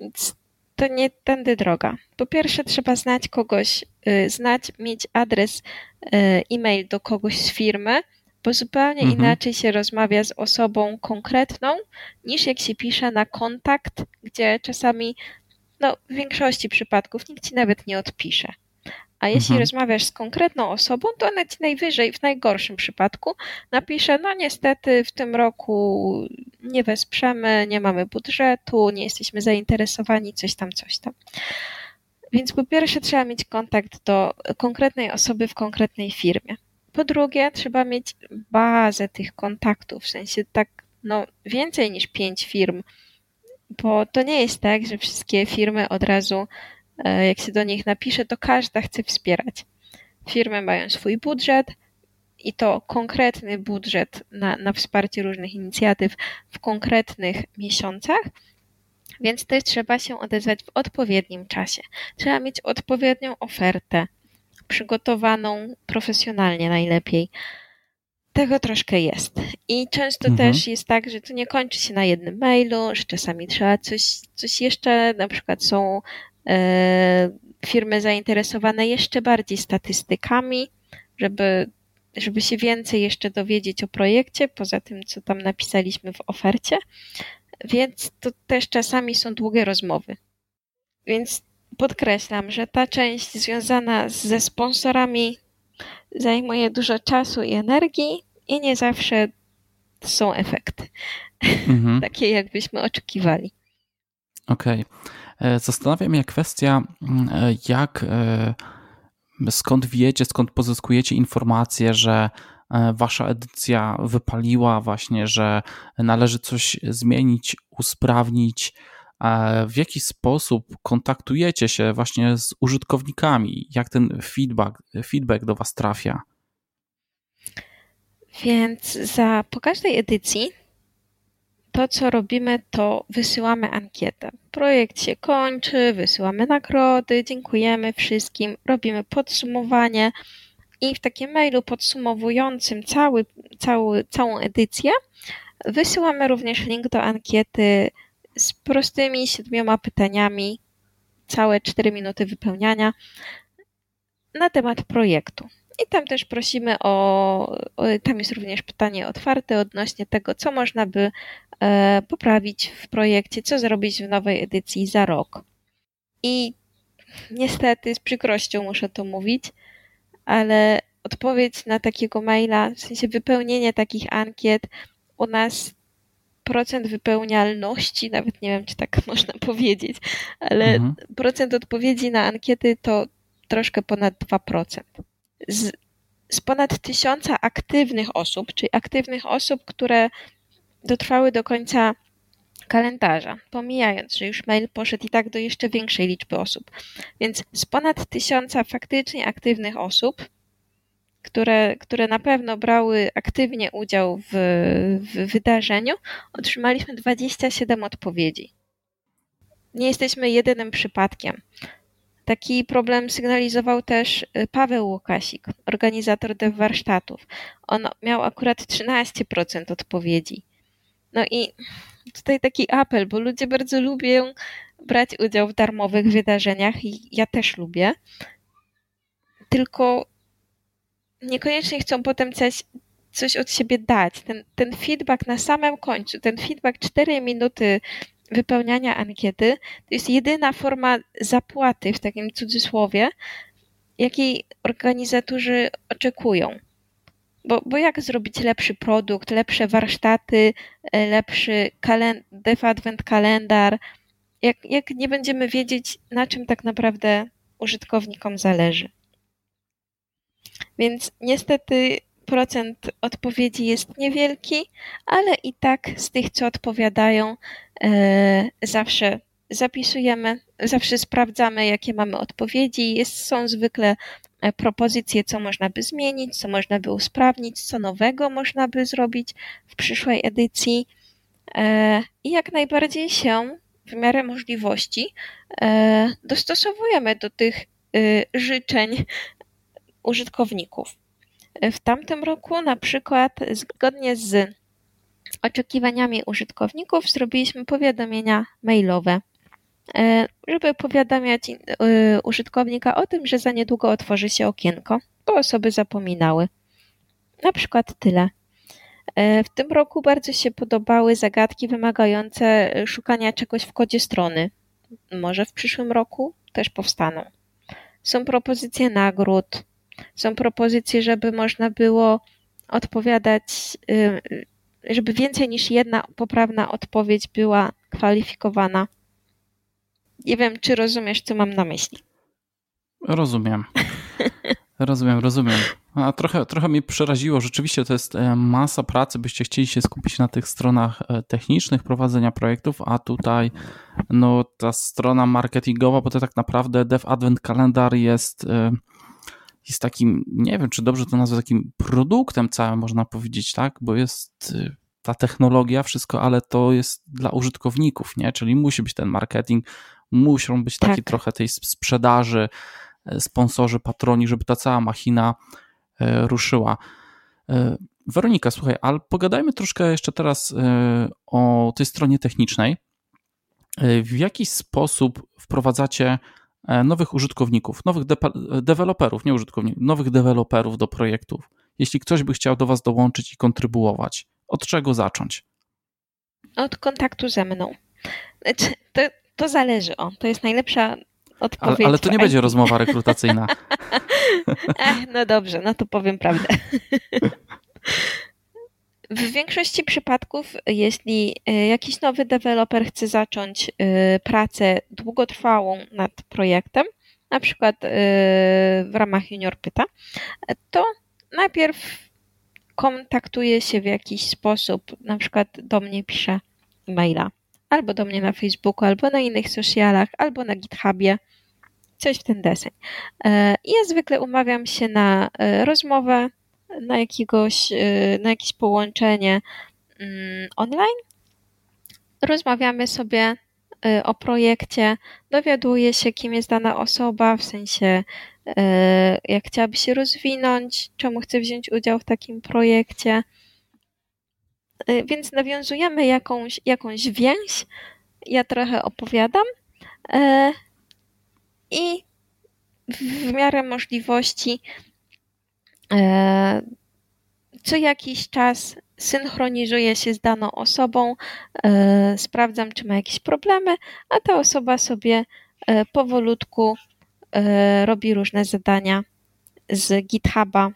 [SPEAKER 2] Więc to nie tędy droga. Po pierwsze, trzeba znać kogoś, y, znać, mieć adres y, e-mail do kogoś z firmy, bo zupełnie mhm. inaczej się rozmawia z osobą konkretną, niż jak się pisze na kontakt, gdzie czasami no, w większości przypadków nikt ci nawet nie odpisze. A jeśli mhm. rozmawiasz z konkretną osobą, to ona ci najwyżej, w najgorszym przypadku, napisze: No, niestety w tym roku nie wesprzemy, nie mamy budżetu, nie jesteśmy zainteresowani, coś tam, coś tam. Więc po pierwsze, trzeba mieć kontakt do konkretnej osoby w konkretnej firmie. Po drugie, trzeba mieć bazę tych kontaktów, w sensie tak, no, więcej niż pięć firm bo to nie jest tak, że wszystkie firmy od razu, e, jak się do nich napisze, to każda chce wspierać. Firmy mają swój budżet i to konkretny budżet na, na wsparcie różnych inicjatyw w konkretnych miesiącach, więc też trzeba się odezwać w odpowiednim czasie. Trzeba mieć odpowiednią ofertę, przygotowaną profesjonalnie najlepiej tego troszkę jest. I często mhm. też jest tak, że to nie kończy się na jednym mailu, że czasami trzeba coś, coś jeszcze, na przykład są e, firmy zainteresowane jeszcze bardziej statystykami, żeby żeby się więcej jeszcze dowiedzieć o projekcie, poza tym, co tam napisaliśmy w ofercie. Więc to też czasami są długie rozmowy. Więc podkreślam, że ta część związana ze sponsorami zajmuje dużo czasu i energii i nie zawsze są efekty. Mhm. Takie, jakbyśmy oczekiwali.
[SPEAKER 1] Okej. Okay. E, zastanawia mnie kwestia, mm, e, jak, e, skąd wiecie, skąd pozyskujecie informacje, że wasza edycja wypaliła właśnie, że należy coś zmienić, usprawnić. W jaki sposób kontaktujecie się właśnie z użytkownikami? Jak ten feedback, feedback do was trafia?
[SPEAKER 2] Więc za, po każdej edycji to, co robimy, to wysyłamy ankietę. Projekt się kończy, wysyłamy nagrody, dziękujemy wszystkim, robimy podsumowanie i w takim mailu podsumowującym cały, cały, całą edycję wysyłamy również link do ankiety z prostymi siedmioma pytaniami, całe cztery minuty wypełniania na temat projektu. I tam też prosimy o, tam jest również pytanie otwarte odnośnie tego, co można by e, poprawić w projekcie, co zrobić w nowej edycji za rok. I niestety, z przykrością muszę to mówić, ale odpowiedź na takiego maila, w sensie wypełnienie takich ankiet, u nas procent wypełnialności, nawet nie wiem, czy tak można powiedzieć, ale mhm. procent odpowiedzi na ankiety to troszkę ponad 2% z, z ponad tysiąca aktywnych osób, czyli aktywnych osób, które dotrwały do końca kalendarza, pomijając, że już mail poszedł i tak do jeszcze większej liczby osób. Więc z ponad tysiąca faktycznie aktywnych osób, które, które na pewno brały aktywnie udział w, w wydarzeniu, otrzymaliśmy 27 odpowiedzi. Nie jesteśmy jedynym przypadkiem. Taki problem sygnalizował też y, Paweł Łukasik, organizator dev warsztatów. On miał akurat 13% odpowiedzi. No i tutaj taki apel, bo ludzie bardzo lubią brać udział w darmowych wydarzeniach i ja też lubię. Tylko niekoniecznie chcą potem coś, coś od siebie dać. Ten, ten feedback na samym końcu, ten feedback 4 minuty wypełniania ankiety to jest jedyna forma zapłaty, w takim cudzysłowie, jakiej organizatorzy oczekują. Bo, bo jak zrobić lepszy produkt, lepsze warsztaty, e, lepszy kalend- Advent kalendar, jak, jak nie będziemy wiedzieć, na czym tak naprawdę użytkownikom zależy. Więc niestety procent odpowiedzi jest niewielki, ale i tak z tych, co odpowiadają, e, zawsze zapisujemy, zawsze sprawdzamy, jakie mamy odpowiedzi. Jest, są zwykle e, propozycje, co można by zmienić, co można by usprawnić, co nowego można by zrobić w przyszłej edycji. E, I jak najbardziej się w miarę możliwości dostosowujemy do tych życzeń użytkowników. W tamtym roku na przykład zgodnie z oczekiwaniami użytkowników zrobiliśmy powiadomienia mailowe, e, żeby powiadamiać e, użytkownika o tym, że za niedługo otworzy się okienko, bo osoby zapominały. Na przykład tyle. E, w tym roku bardzo się podobały zagadki wymagające szukania czegoś w kodzie strony. Może w przyszłym roku też powstaną. Są propozycje nagród, są propozycje, żeby można było odpowiadać, y, żeby więcej niż jedna poprawna odpowiedź była kwalifikowana. Nie wiem, czy rozumiesz, co mam na myśli.
[SPEAKER 1] Rozumiem. Rozumiem, rozumiem. A trochę, trochę mnie przeraziło. Rzeczywiście to jest e, masa pracy, byście chcieli się skupić na tych stronach e, technicznych prowadzenia projektów, a tutaj no, ta strona marketingowa, bo to tak naprawdę Dev Advent Kalendar jest e, jest takim, nie wiem czy dobrze to nazwać, takim produktem całym, można powiedzieć, tak? Bo jest y, ta technologia, wszystko, ale to jest dla użytkowników, nie? Czyli musi być ten marketing, muszą być takie tak. trochę tej sprzedaży, e, sponsorzy, patroni, żeby ta cała machina e, ruszyła. Weronika, słuchaj, ale pogadajmy troszkę jeszcze teraz o tej stronie technicznej. W jaki sposób wprowadzacie nowych użytkowników, nowych de deweloperów, nie użytkowników, nowych deweloperów do projektów. jeśli ktoś by chciał do Was dołączyć i kontrybuować? Od czego zacząć?
[SPEAKER 2] Od kontaktu ze mną. Znaczy, to, to zależy. O, to jest najlepsza odpowiedź.
[SPEAKER 1] Ale, ale to nie będzie rozmowa rekrutacyjna.
[SPEAKER 2] Ech, no dobrze, no to powiem prawdę. W większości przypadków, jeśli e, jakiś nowy deweloper chce zacząć e, pracę długotrwałą nad projektem, na przykład e, w ramach Junior Pyta, to najpierw kontaktuje się w jakiś sposób, na przykład do mnie pisze maila, albo do mnie na Facebooku, albo na innych socialach, albo na GitHubie, coś w ten deseń. Ja zwykle umawiam się na rozmowę na jakiegoś, y, na jakieś połączenie mm, online. Rozmawiamy sobie y, o projekcie, dowiaduję się, kim jest dana osoba, w sensie y, jak chciałaby się rozwinąć, czemu chce wziąć udział w takim projekcie. Więc nawiązujemy jakąś, jakąś więź, ja trochę opowiadam i w miarę możliwości co jakiś czas synchronizuję się z daną osobą, e, sprawdzam, czy ma jakieś problemy, a ta osoba sobie e, powolutku robi różne zadania z GitHuba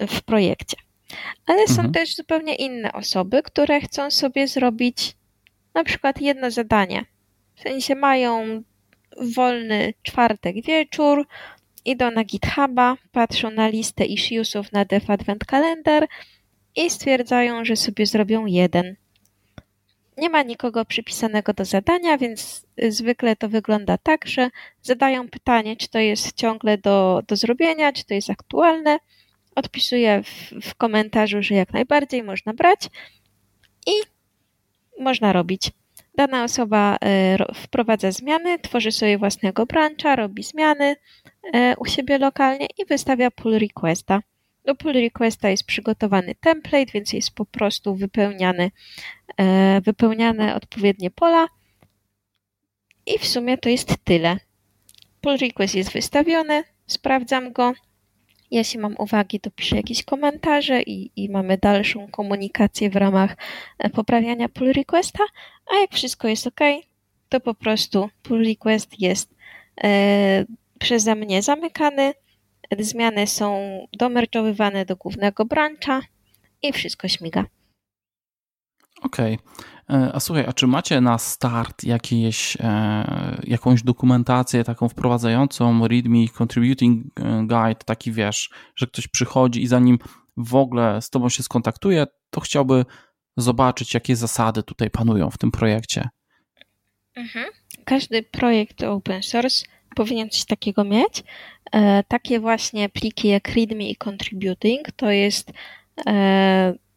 [SPEAKER 2] w projekcie. Ale są mhm. też zupełnie inne osoby, które chcą sobie zrobić na przykład jedno zadanie. W sensie mają wolny czwartek wieczór, idą na GitHuba, patrzą na listę issuesów na Dev Advent Calendar i stwierdzają, że sobie zrobią jeden. Nie ma nikogo przypisanego do zadania, więc zwykle to wygląda tak, że zadają pytanie, czy to jest ciągle do, do zrobienia, czy to jest aktualne. Odpisuję w, w komentarzu, że jak najbardziej można brać i można robić. Dana osoba e, wprowadza zmiany, tworzy sobie własnego brancha, robi zmiany e, u siebie lokalnie i wystawia pull requesta. Do pull requesta jest przygotowany template, więc jest po prostu wypełniany, e, wypełniane odpowiednie pola i w sumie to jest tyle. Pull request jest wystawiony, sprawdzam go, jeśli mam uwagi, to piszę jakieś komentarze i, i mamy dalszą komunikację w ramach e, poprawiania pull requesta, a jak wszystko jest ok, to po prostu pull request jest e, przeze mnie zamykany, zmiany są domerczowywane do głównego brancha i wszystko śmiga.
[SPEAKER 1] Okej. Okay. E, a słuchaj, a czy macie na start jakieś, e, jakąś dokumentację taką wprowadzającą README Contributing e, Guide, taki wiesz, że ktoś przychodzi i zanim w ogóle z tobą się skontaktuje, to chciałby zobaczyć, jakie zasady tutaj panują w tym projekcie?
[SPEAKER 2] Mhm. Każdy projekt open source powinien coś takiego mieć. Takie właśnie pliki jak README i Contributing to jest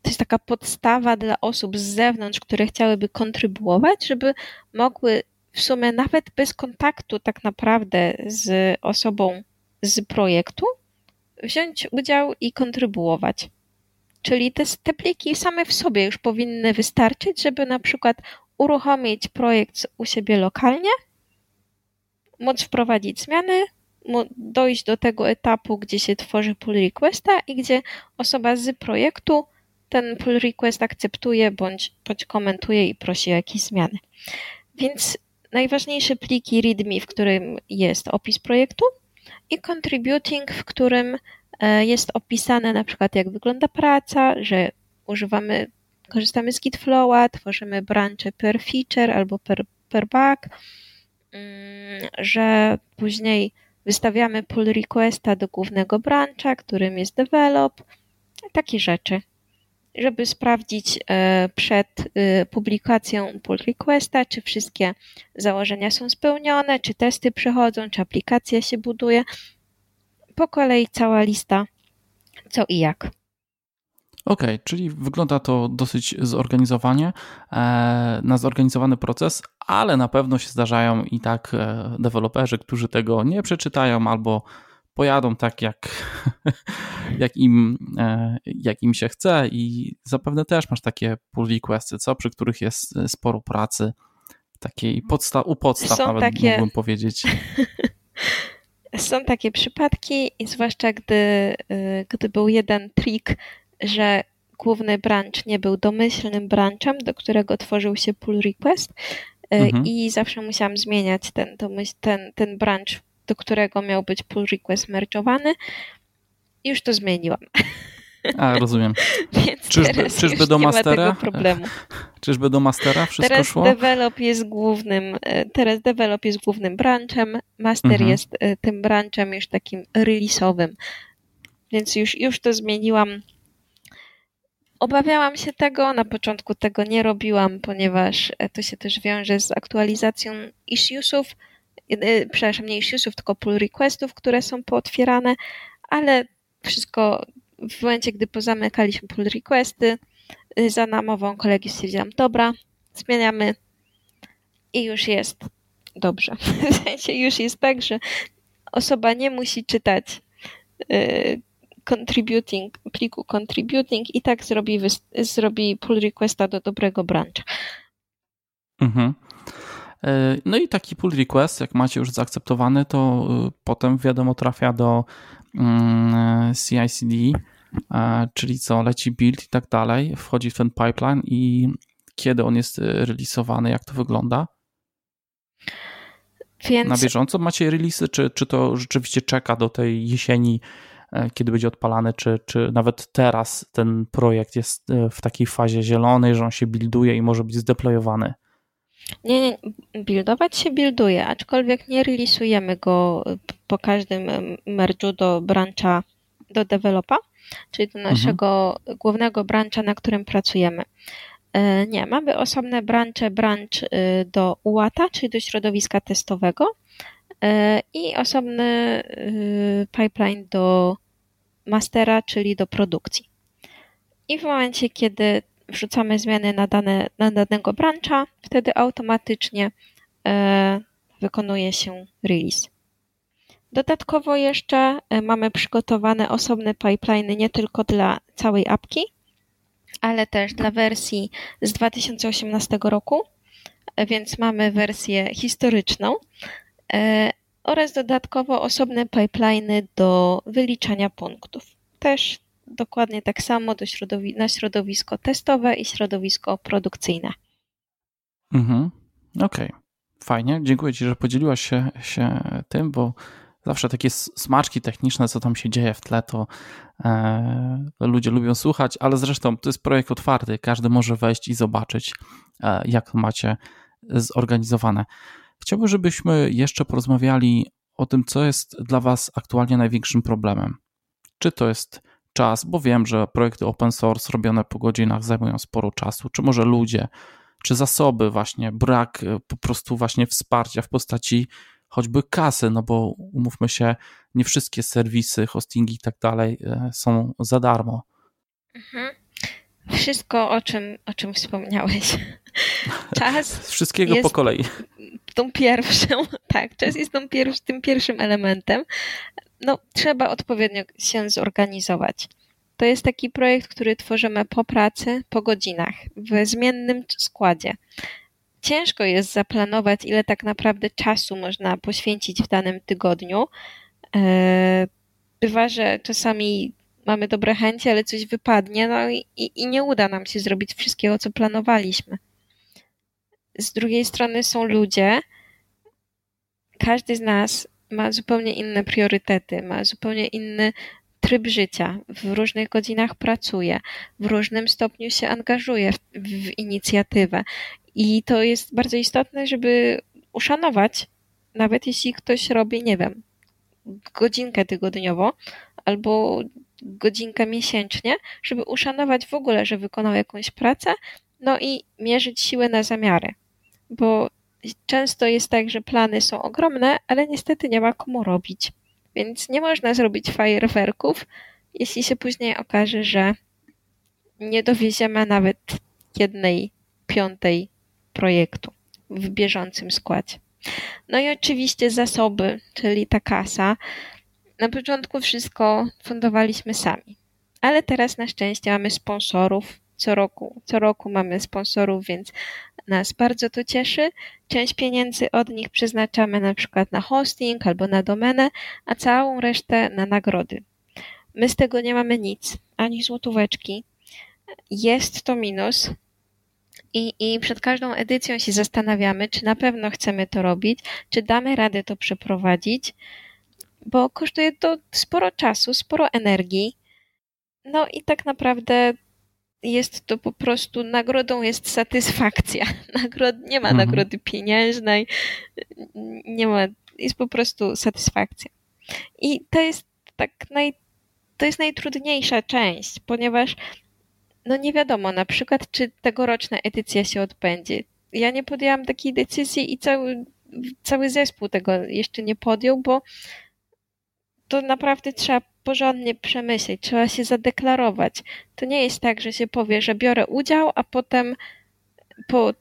[SPEAKER 2] to jest taka podstawa dla osób z zewnątrz, które chciałyby kontrybuować, żeby mogły w sumie nawet bez kontaktu tak naprawdę z osobą z projektu wziąć udział i kontrybuować. Czyli te, te pliki same w sobie już powinny wystarczyć, żeby na przykład uruchomić projekt u siebie lokalnie, móc wprowadzić zmiany, dojść do tego etapu, gdzie się tworzy pull requesta i gdzie osoba z projektu ten pull request akceptuje bądź, bądź komentuje i prosi o jakieś zmiany. Więc najważniejsze pliki README, w którym jest opis projektu i contributing, w którym e, jest opisane na przykład jak wygląda praca, że używamy, korzystamy z Gitflowa, tworzymy branche per feature albo per, per bug, mm, że później wystawiamy pull requesta do głównego brancha, którym jest develop, takie rzeczy żeby sprawdzić e, przed e, publikacją pull requesta, czy wszystkie założenia są spełnione, czy testy przechodzą, czy aplikacja się buduje. Po kolei cała lista, co i jak.
[SPEAKER 1] Okej, okay, czyli wygląda to dosyć zorganizowanie, e, na zorganizowany proces, ale na pewno się zdarzają i tak deweloperzy, którzy tego nie przeczytają albo pojadą tak, jak, jak, im, e, jak im się chce i zapewne też masz takie pull requesty, co? Przy których jest e, sporo pracy, takiej podsta u podstaw Są nawet takie... mógłbym powiedzieć.
[SPEAKER 2] są takie przypadki, i zwłaszcza gdy, y, gdy był jeden trik, że główny branch nie był domyślnym branchem, do którego tworzył się pull request mhm. i zawsze musiałam zmieniać ten, domyśl, ten, ten branch, do którego miał być pull request merge'owany. Już to zmieniłam.
[SPEAKER 1] A, rozumiem.
[SPEAKER 2] Więc czyżby, teraz czyżby do mastera? problemu.
[SPEAKER 1] Czyżby do mastera wszystko
[SPEAKER 2] teraz
[SPEAKER 1] szło?
[SPEAKER 2] Develop jest głównym, e, teraz develop jest głównym branchem, master mhm. jest e, tym branchem już takim release'owym. Więc już, już to zmieniłam. Obawiałam się tego, na początku tego nie robiłam, ponieważ e, to się też wiąże z aktualizacją issuesów, przepraszam, nie issuesów, tylko pull requestów, które są pootwierane, ale wszystko w momencie, gdy pozamykaliśmy pull requesty, y, za namową kolegi stwierdziłam, dobra, zmieniamy i już jest dobrze. W sensie już jest tak, że osoba nie musi czytać y, contributing, pliku contributing i tak zrobi, zrobi pull requesta do dobrego brancha.
[SPEAKER 1] Mhm. E, no i taki pull request, jak macie już zaakceptowany, to y, potem wiadomo trafia do mm, CI/CD E, czyli co, leci build i tak dalej, wchodzi w ten pipeline i kiedy on jest e, releasowany, jak to wygląda? Więc... Na bieżąco macie releasy, czy, czy to rzeczywiście czeka do tej jesieni, e, kiedy będzie odpalany, czy, czy nawet teraz ten projekt jest w takiej fazie zielonej, że on się builduje i może być zdeployowany?
[SPEAKER 2] Nie, nie, buildować się builduje, aczkolwiek nie releasujemy go po każdym merge'u do brancha, do developa, czyli do mhm. naszego mhm. głównego brancha, na którym pracujemy. E, nie, mamy osobne brancze, branch y, do UATA, czyli do środowiska testowego e, i osobny y, pipeline do mastera, czyli do produkcji. I w momencie, kiedy wrzucamy zmiany na, dane, na danego brancha, wtedy automatycznie e, wykonuje się release. Dodatkowo jeszcze e, mamy przygotowane osobne pipeline nie tylko dla całej apki, ale też dla wersji z 2018 roku, e, więc mamy wersję historyczną e, oraz dodatkowo osobne pipeline do wyliczania punktów. Też dokładnie tak samo do środowi na środowisko testowe i środowisko produkcyjne.
[SPEAKER 1] Mhm. Okej, okay. fajnie. Dziękuję Ci, że podzieliłaś się, się tym, bo zawsze takie smaczki techniczne, co tam się dzieje w tle, to e, ludzie lubią słuchać, ale zresztą to jest projekt otwarty, każdy może wejść i zobaczyć, e, jak macie zorganizowane. Chciałbym, żebyśmy jeszcze porozmawiali o tym, co jest dla Was aktualnie największym problemem. Czy to jest czas, bo wiem, że projekty open source robione po godzinach zajmują sporo czasu, czy może ludzie, czy zasoby, właśnie brak e, po prostu właśnie wsparcia w postaci choćby kasy, no bo umówmy się, nie wszystkie serwisy, hostingi i tak dalej e, są za darmo.
[SPEAKER 2] Mhm. Wszystko, o czym, o czym wspomniałeś.
[SPEAKER 1] Czas. Wszystkiego po kolei.
[SPEAKER 2] Tą pierwszą, tak, czas jest tą pier tym pierwszym elementem. No, trzeba odpowiednio się zorganizować. To jest taki projekt, który tworzymy po pracy, po godzinach, w zmiennym składzie ciężko jest zaplanować, ile tak naprawdę czasu można poświęcić w danym tygodniu. E, bywa, że czasami mamy dobre chęci, ale coś wypadnie, no i, i nie uda nam się zrobić wszystkiego, co planowaliśmy. Z drugiej strony są ludzie, każdy z nas ma zupełnie inne priorytety, ma zupełnie inny tryb życia, w różnych godzinach pracuje, w różnym stopniu się angażuje w, w inicjatywę. I to jest bardzo istotne, żeby uszanować, nawet jeśli ktoś robi, nie wiem, godzinkę tygodniowo albo godzinkę miesięcznie, żeby uszanować w ogóle, że wykonał jakąś pracę, no i mierzyć siłę na zamiary. Bo często jest tak, że plany są ogromne, ale niestety nie ma komu robić. Więc nie można zrobić fajerwerków, jeśli się później okaże, że nie dowieziemy nawet jednej piątej projektu w bieżącym składzie. No i oczywiście zasoby, czyli ta kasa. Na początku wszystko fundowaliśmy sami, ale teraz na szczęście mamy sponsorów. Co roku, co roku mamy sponsorów, więc nas bardzo to cieszy. Część pieniędzy od nich przeznaczamy na przykład na hosting albo na domenę, a całą resztę na nagrody. My z tego nie mamy nic, ani złotóweczki. Jest to minus, i, I przed każdą edycją się zastanawiamy, czy na pewno chcemy to robić, czy damy radę to przeprowadzić, bo kosztuje to sporo czasu, sporo energii. No i tak naprawdę jest to po prostu nagrodą jest satysfakcja. Nagrod, nie ma mhm. nagrody pieniężnej, nie ma, jest po prostu satysfakcja. I to jest tak naj, to jest najtrudniejsza część, ponieważ no nie wiadomo na przykład, czy tegoroczna edycja się odbędzie. Ja nie podjęłam takiej decyzji i cały, cały zespół tego jeszcze nie podjął, bo to naprawdę trzeba porządnie przemyśleć, trzeba się zadeklarować. To nie jest tak, że się powie, że biorę udział, a potem po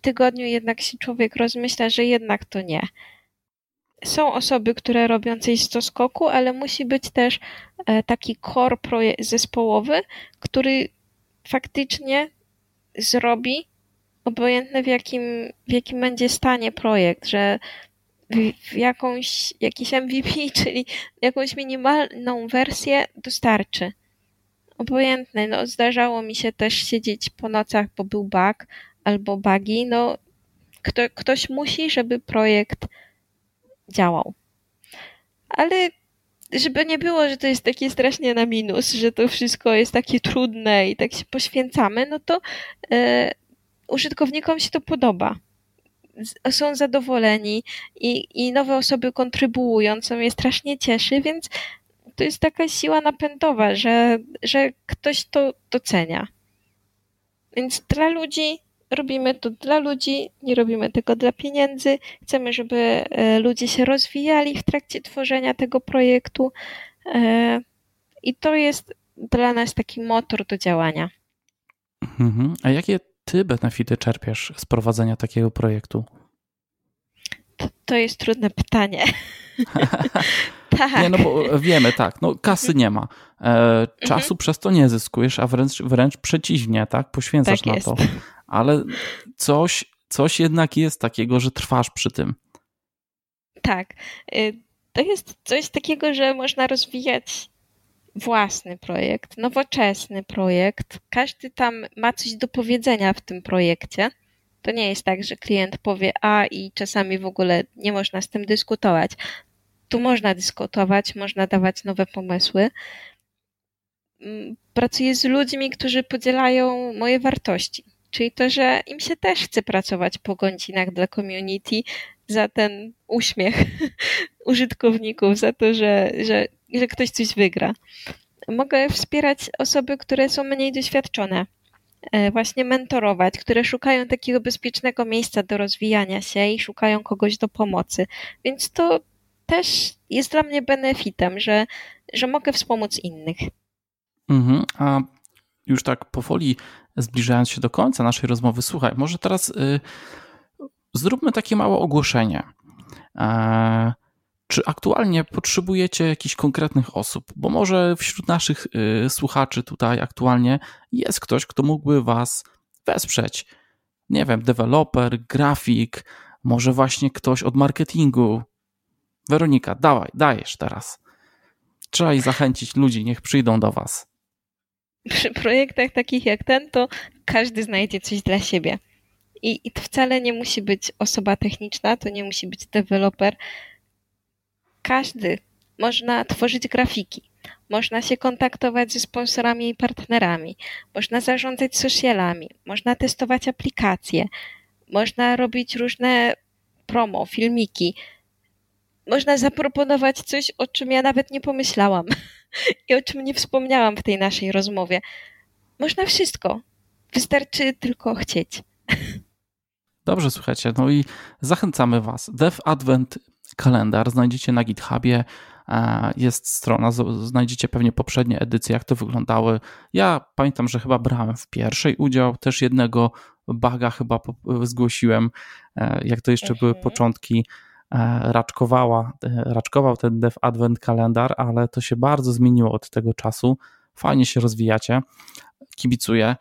[SPEAKER 2] tygodniu jednak się człowiek rozmyśla, że jednak to nie. Są osoby, które robią coś z skoku, ale musi być też e, taki core zespołowy, który faktycznie zrobi, obojętne w jakim, w jakim będzie stanie projekt, że w, jakąś, jakiś MVP, czyli jakąś minimalną wersję dostarczy. Obojętne, no zdarzało mi się też siedzieć po nocach, bo był bug albo bugi, no kto, ktoś musi, żeby projekt działał. Ale żeby nie było, że to jest takie strasznie na minus, że to wszystko jest takie trudne i tak się poświęcamy, no to e, użytkownikom się to podoba. Są zadowoleni i, i nowe osoby kontrybuują, co mnie strasznie cieszy, więc to jest taka siła napędowa, że, że ktoś to docenia. Więc dla ludzi robimy to dla ludzi, nie robimy tego dla pieniędzy. Chcemy, żeby e, ludzie się rozwijali w trakcie tworzenia tego projektu. E, I to jest dla nas taki motor do działania.
[SPEAKER 1] Mhm. A jakie ty benefity czerpiesz z prowadzenia takiego projektu?
[SPEAKER 2] To, to jest trudne pytanie.
[SPEAKER 1] tak. Nie, no bo wiemy, tak, no kasy nie ma. E, czasu mhm. przez to nie zyskujesz, a wręcz, wręcz przeciwnie, tak? Poświęcasz tak na to ale coś, coś jednak jest takiego, że trwasz przy tym.
[SPEAKER 2] Tak. Y, to jest coś takiego, że można rozwijać własny projekt, nowoczesny projekt. Każdy tam ma coś do powiedzenia w tym projekcie. To nie jest tak, że klient powie A i czasami w ogóle nie można z tym dyskutować. Tu można dyskutować, można dawać nowe pomysły. Mm, pracuję z ludźmi, którzy podzielają moje wartości Czyli to, że im się też chce pracować po godzinach dla community za ten uśmiech użytkowników, za to, że, że, że ktoś coś wygra. Mogę wspierać osoby, które są mniej doświadczone, e, właśnie mentorować, które szukają takiego bezpiecznego miejsca do rozwijania się i szukają kogoś do pomocy. Więc to też jest dla mnie benefitem, że, że mogę wspomóc innych.
[SPEAKER 1] Mhm. A już tak powoli zbliżając się do końca naszej rozmowy, słuchaj, może teraz y, zróbmy takie małe ogłoszenie. E, czy aktualnie potrzebujecie jakichś konkretnych osób? Bo może wśród naszych y, słuchaczy tutaj aktualnie jest ktoś, kto mógłby Was wesprzeć. Nie wiem, deweloper, grafik, może właśnie ktoś od marketingu. Weronika, dawaj, dajesz teraz. Trzeba i zachęcić ludzi, niech przyjdą do Was
[SPEAKER 2] przy projektach takich jak ten, to każdy znajdzie coś dla siebie. I, I to wcale nie musi być osoba techniczna, to nie musi być deweloper. Każdy można tworzyć grafiki, można się kontaktować ze sponsorami i partnerami, można zarządzać socialami, można testować aplikacje, można robić różne promo, filmiki. Można zaproponować coś, o czym ja nawet nie pomyślałam. i o czym nie wspomniałam w tej naszej rozmowie. Można wszystko. Wystarczy tylko chcieć.
[SPEAKER 1] Dobrze, słuchajcie, no i zachęcamy Was. Dev Advent kalendar znajdziecie na GitHubie. E, jest strona, znajdziecie pewnie poprzednie edycje, jak to wyglądały. Ja pamiętam, że chyba brałem w pierwszej udział, też jednego baga chyba zgłosiłem, e, jak to jeszcze były mhm. początki. E, raczkowała, raczkował ten Dev Advent kalendar, ale to się bardzo zmieniło od tego czasu. Fajnie się rozwijacie, kibicuję.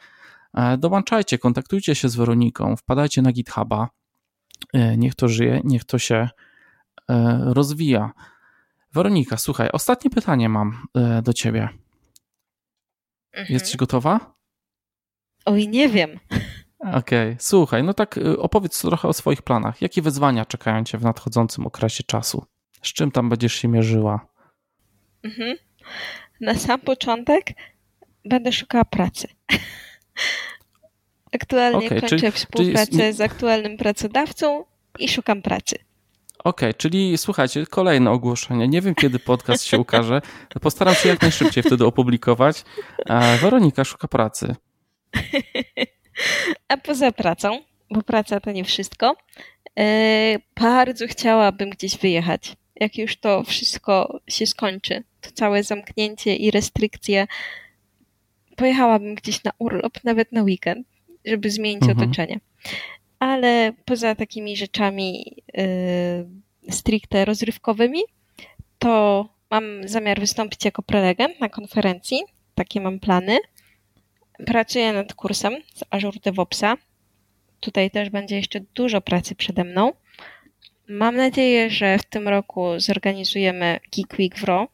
[SPEAKER 1] Dołączajcie, kontaktujcie się z Weroniką, wpadajcie na GitHuba. Niech to żyje, niech to się rozwija. Weronika, słuchaj, ostatnie pytanie mam do ciebie. Mhm. Jesteś gotowa?
[SPEAKER 2] Oj, nie wiem.
[SPEAKER 1] Okej, okay. słuchaj, no tak opowiedz trochę o swoich planach. Jakie wyzwania czekają cię w nadchodzącym okresie czasu? Z czym tam będziesz się mierzyła?
[SPEAKER 2] Mhm. Na sam początek będę szukała pracy. Aktualnie okay, kończę czyli, współpracę czyli... z aktualnym pracodawcą i szukam pracy.
[SPEAKER 1] Okej, okay, czyli słuchajcie, kolejne ogłoszenie. Nie wiem, kiedy podcast się ukaże. Postaram się jak najszybciej wtedy opublikować. Weronika szuka pracy.
[SPEAKER 2] A poza pracą, bo praca to nie wszystko, e, bardzo chciałabym gdzieś wyjechać. Jak już to wszystko się skończy, to całe zamknięcie i restrykcje, pojechałabym gdzieś na urlop, nawet na weekend żeby zmienić mhm. otoczenie. Ale poza takimi rzeczami yy, stricte rozrywkowymi, to mam zamiar wystąpić jako prelegent na konferencji. Takie mam plany. Pracuję nad kursem z Azure DevOpsa. Tutaj też będzie jeszcze dużo pracy przede mną. Mam nadzieję, że w tym roku zorganizujemy Geek Week w RO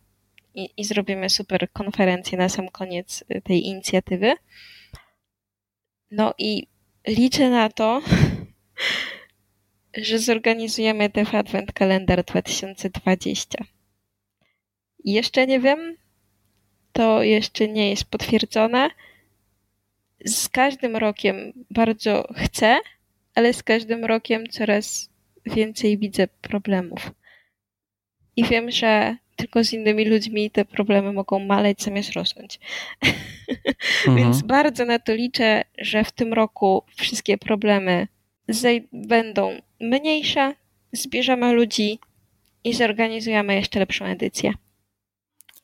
[SPEAKER 2] i, i zrobimy super konferencję na sam koniec tej inicjatywy. No i liczę na to, że zorganizujemy Dev Advent Kalendar 2020. Jeszcze nie wiem, to jeszcze nie jest potwierdzone. Z każdym rokiem bardzo chcę, ale z każdym rokiem coraz więcej widzę problemów. I wiem, że tylko z innymi ludźmi te problemy mogą maleć zamiast rosnąć. Mhm. Więc bardzo na to liczę, że w tym roku wszystkie problemy będą mniejsze, zbierzemy ludzi i zorganizujemy jeszcze lepszą edycję.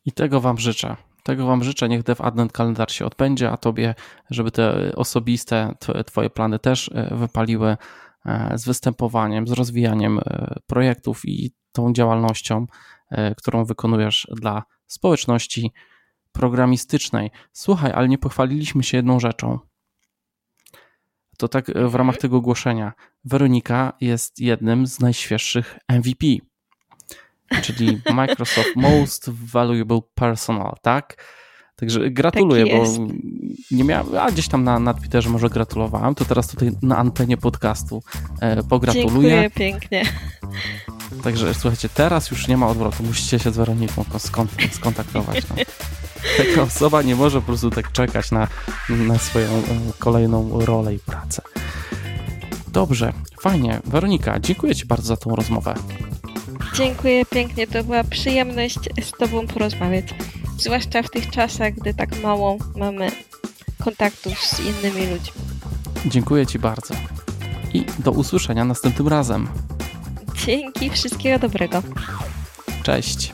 [SPEAKER 1] I tego Wam życzę. Tego Wam życzę. Niech Dev Advent kalendar się odbędzie, a Tobie, żeby te osobiste Twoje plany też e, wypaliły e, z występowaniem, z rozwijaniem e, projektów i tą działalnością, którą wykonujesz dla społeczności programistycznej. Słuchaj, ale nie pochwaliliśmy się jedną rzeczą. To tak e, w ramach mhm. tego ogłoszenia. Weronika jest jednym z najświeższych MVP, czyli Microsoft Most Valuable Personal, tak? Także gratuluję, tak bo nie miałem, a gdzieś tam na, na Twitterze może gratulowałem, to teraz tutaj na antenie podcastu e, pogratuluję.
[SPEAKER 2] Dziękuję pięknie.
[SPEAKER 1] Także słuchajcie, teraz już nie ma odwrotu, musicie się z Weroniką skont skontaktować. No. Taka osoba nie może po prostu tak czekać na, na swoją e, kolejną rolę i pracę. Dobrze, fajnie. Weronika, dziękuję Ci bardzo za tą rozmowę.
[SPEAKER 2] Dziękuję pięknie, to była przyjemność z Tobą porozmawiać. Zwłaszcza w tych czasach, gdy tak mało mamy kontaktów z innymi ludźmi.
[SPEAKER 1] Dziękuję Ci bardzo. I do usłyszenia następnym razem.
[SPEAKER 2] Dzięki, wszystkiego dobrego.
[SPEAKER 1] Cześć.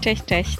[SPEAKER 2] Cześć, cześć.